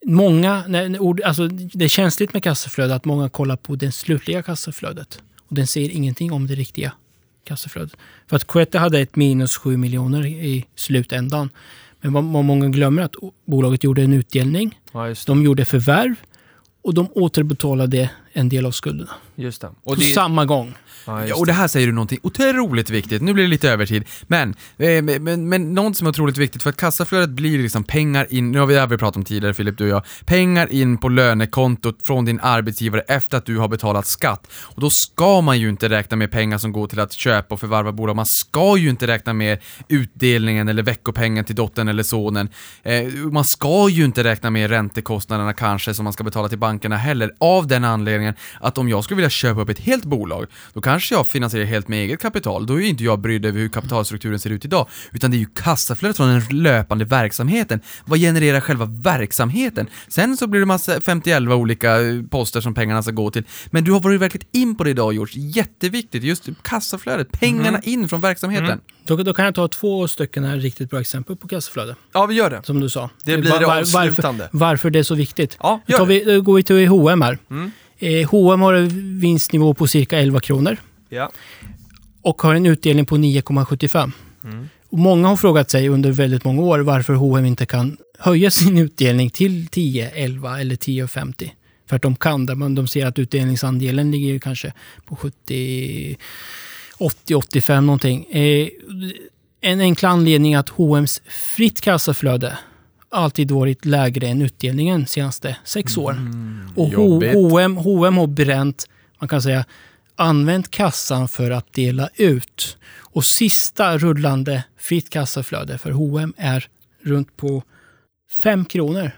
många, när, när ord, alltså det är känsligt med kassaflöde att många kollar på det slutliga kassaflödet. Och den säger ingenting om det riktiga kassaflödet. För att Cloetta hade ett minus 7 miljoner i slutändan. Men vad, vad många glömmer att bolaget gjorde en utdelning, Ja, de gjorde förvärv och de återbetalade en del av skulderna. Just det. Och på det, samma gång. Ja, och det här säger du någonting otroligt viktigt. Nu blir det lite övertid. Men, eh, men, men, men något som är otroligt viktigt för att kassaflödet blir liksom pengar in, nu har vi även pratat om tidigare Filip, du och jag, pengar in på lönekontot från din arbetsgivare efter att du har betalat skatt. Och då ska man ju inte räkna med pengar som går till att köpa och förvärva bolag. Man ska ju inte räkna med utdelningen eller veckopengen till dottern eller sonen. Eh, man ska ju inte räkna med räntekostnaderna kanske som man ska betala till bankerna heller. Av den anledningen att om jag skulle vilja köpa upp ett helt bolag, då kanske jag finansierar helt med eget kapital. Då är ju inte jag brydd över hur kapitalstrukturen ser ut idag, utan det är ju kassaflödet från den löpande verksamheten. Vad genererar själva verksamheten? Sen så blir det massa 51 olika eh, poster som pengarna ska gå till. Men du har varit verkligen in på det idag George, jätteviktigt. Just kassaflödet, pengarna in från verksamheten. Då, då kan jag ta två stycken här riktigt bra exempel på kassaflöde, Ja, vi gör det. som du sa. Det blir Var- det var- avslutande. Varför, varför det är så viktigt. Ja, gör det. vi, då går vi till H&M här. Mm. Eh, H&M har en vinstnivå på cirka 11 kronor Ja. och har en utdelning på 9,75. Mm. Och många har frågat sig under väldigt många år varför H&M inte kan höja sin utdelning till 10, 11 eller 10,50. För att de kan det, men de ser att utdelningsandelen ligger kanske på 70, 80, 85 någonting. Eh, en enkel anledning är att H&M's fritt kassaflöde alltid varit lägre än utdelningen senaste sex år. Och H- jobbigt. H&M, H&M har bränt, man kan säga, använt kassan för att dela ut. Och sista rullande fritt kassaflöde för H&M är runt på 5 kronor.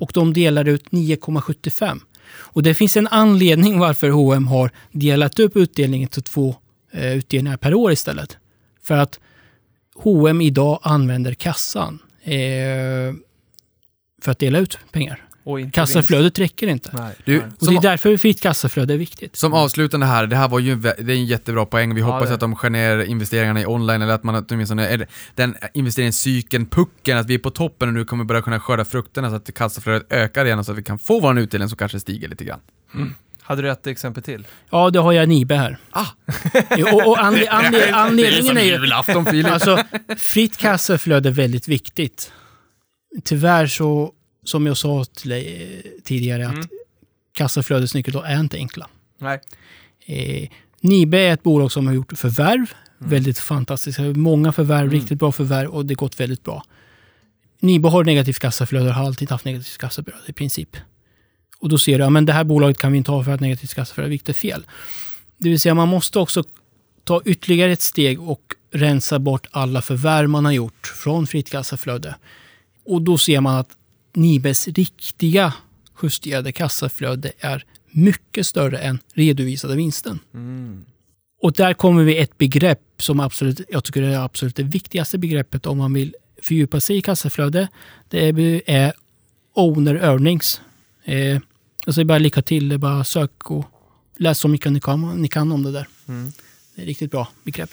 Och de delar ut 9,75. Och det finns en anledning varför H&M har delat upp utdelningen till två eh, utdelningar per år istället. För att H&M idag använder kassan eh, för att dela ut pengar. Kassaflödet räcker inte. Nej. Du, nej. Och det är därför fritt kassaflöde är viktigt. Som avslutande här, det här var ju en, det är en jättebra poäng. Vi Ja, hoppas det är att de skär ner investeringarna i online, eller att man åtminstone, eller den investeringscykeln, pucken, att vi är på toppen och nu kommer börja kunna skörda frukterna så att kassaflödet ökar igen och så att vi kan få vår utdelning som kanske stiger lite grann. Hade du ett exempel till? Ja, det har jag Nibe här. Ah. Och, och anle, anle, anledningen är ju... julafton Filip. Alltså, fritt kassaflöde är väldigt viktigt. Tyvärr så, som jag sa till dig eh, tidigare, Mm. att kassaflödesnyckeltal är inte enkla. Nej. Eh, Nibe är ett bolag som har gjort förvärv, Mm. väldigt fantastiska. Många förvärv, riktigt bra förvärv och det har gått väldigt bra. Nibe har negativt kassaflöde och har alltid haft negativt kassaflöde i princip. Och då ser du, ja, men det här bolaget kan vi inte ha för att negativt kassaflöde, vilket är fel. Det vill säga man måste också ta ytterligare ett steg och rensa bort alla förvärv man har gjort från fritt kassaflöde. Och då ser man att Nibes riktiga justerade kassaflöde är mycket större än redovisade vinsten. Och där kommer vi ett begrepp som absolut, jag tycker är absolut det viktigaste begreppet om man vill fördjupa sig i kassaflöde. Det är, är owner earnings. Eh, jag säger bara lycka till, det bara sök och läs så mycket ni kan, ni kan om det där. Det är ett riktigt bra begrepp.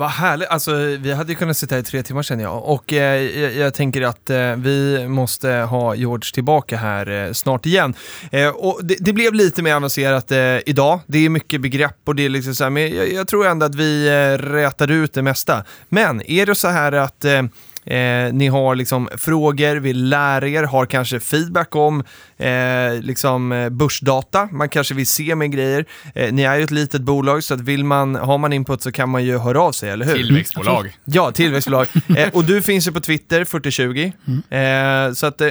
Vad härligt. Alltså, vi hade ju kunnat sitta här i tre timmar känner jag. Och eh, jag, jag tänker att eh, vi måste ha George tillbaka här eh, snart igen. Eh, och det, det blev lite mer avancerat eh, idag. Det är mycket begrepp och det är liksom så här, men jag, jag tror ändå att vi eh, rätade ut det mesta. Men är det så här att eh, Eh, ni har liksom frågor, vill lära er, har kanske feedback om eh, liksom eh, börsdata, man kanske vill se mer grejer. Eh, ni är ju ett litet bolag så att vill man, har man input så kan man ju höra av sig, eller hur? Tillväxtbolag. Ja, tillväxtbolag. eh, och du finns ju på Twitter, 4020. Eh, så att, eh,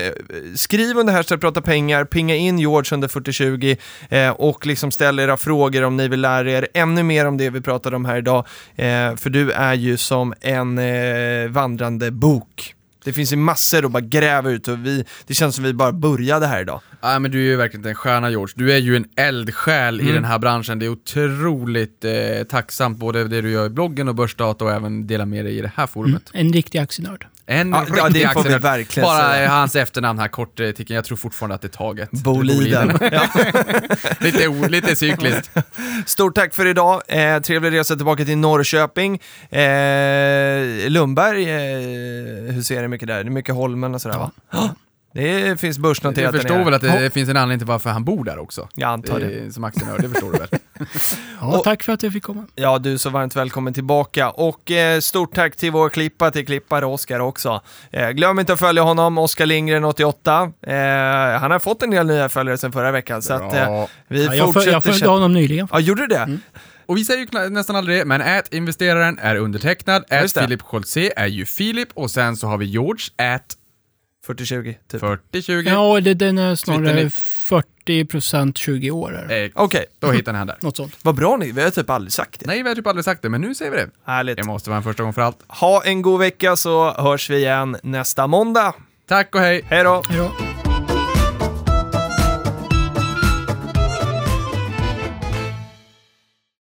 skriv under hashtag prata pengar, pinga in George under 4020 eh, och liksom ställ era frågor om ni vill lära er ännu mer om det vi pratade om här idag. För du är ju som en vandrande bok. Det finns ju massor att bara gräva ut och vi, det känns som vi bara började här idag. Ja, men du är ju verkligen en stjärna George. Du är ju en eldsjäl Mm. i den här branschen. Det är otroligt eh, tacksamt, både det du gör i bloggen och börsdata och även dela med dig i det här forumet. En riktig aktienörd. En Ja, ja, riktig det får vi verkligen Bara säga. hans efternamn här, kort eh, ticken. Jag tror fortfarande att det är taget. Boliden. Ja. lite, lite cykliskt. Stort tack för idag. Eh, trevlig resa tillbaka till Norrköping. Eh, Lundberg, eh, hur ser det mycket där? Det är mycket Holmen och sådär va? Det finns börsnoterat där förstår väl att det finns en anledning till varför han bor där också? Jag antar det. Eh, Som aktienörd, det förstår du väl? Ja, Och- tack för att jag fick komma. Ja, du är så varmt välkommen tillbaka. Och eh, stort tack till vår klippa, till klippare Oskar också. Eh, glöm inte att följa honom, Oskar Lindgren 88. Eh, han har fått en del nya följare sedan förra veckan, så att, eh, vi Ja, jag, föl- fortsätter... jag följde honom nyligen. Ja, gjorde du det? Och vi säger ju nästan aldrig det, men ät investeraren är undertecknad, ät. Filip Scholtze är ju Filip och sen så har vi George, ät 40-20, typ. 4020. Ja, det, den är snarare Twitterny. 40 procent 20 år. Eh, Okej, då hittar ni han där. Något sånt. vad bra ni, vi har typ aldrig sagt det. Nej, vi har typ aldrig sagt det, men nu säger vi det. Härligt. Det måste vara en första gång för allt. Ha en god vecka så hörs vi igen nästa måndag. Tack och hej! Hej då! Hej då.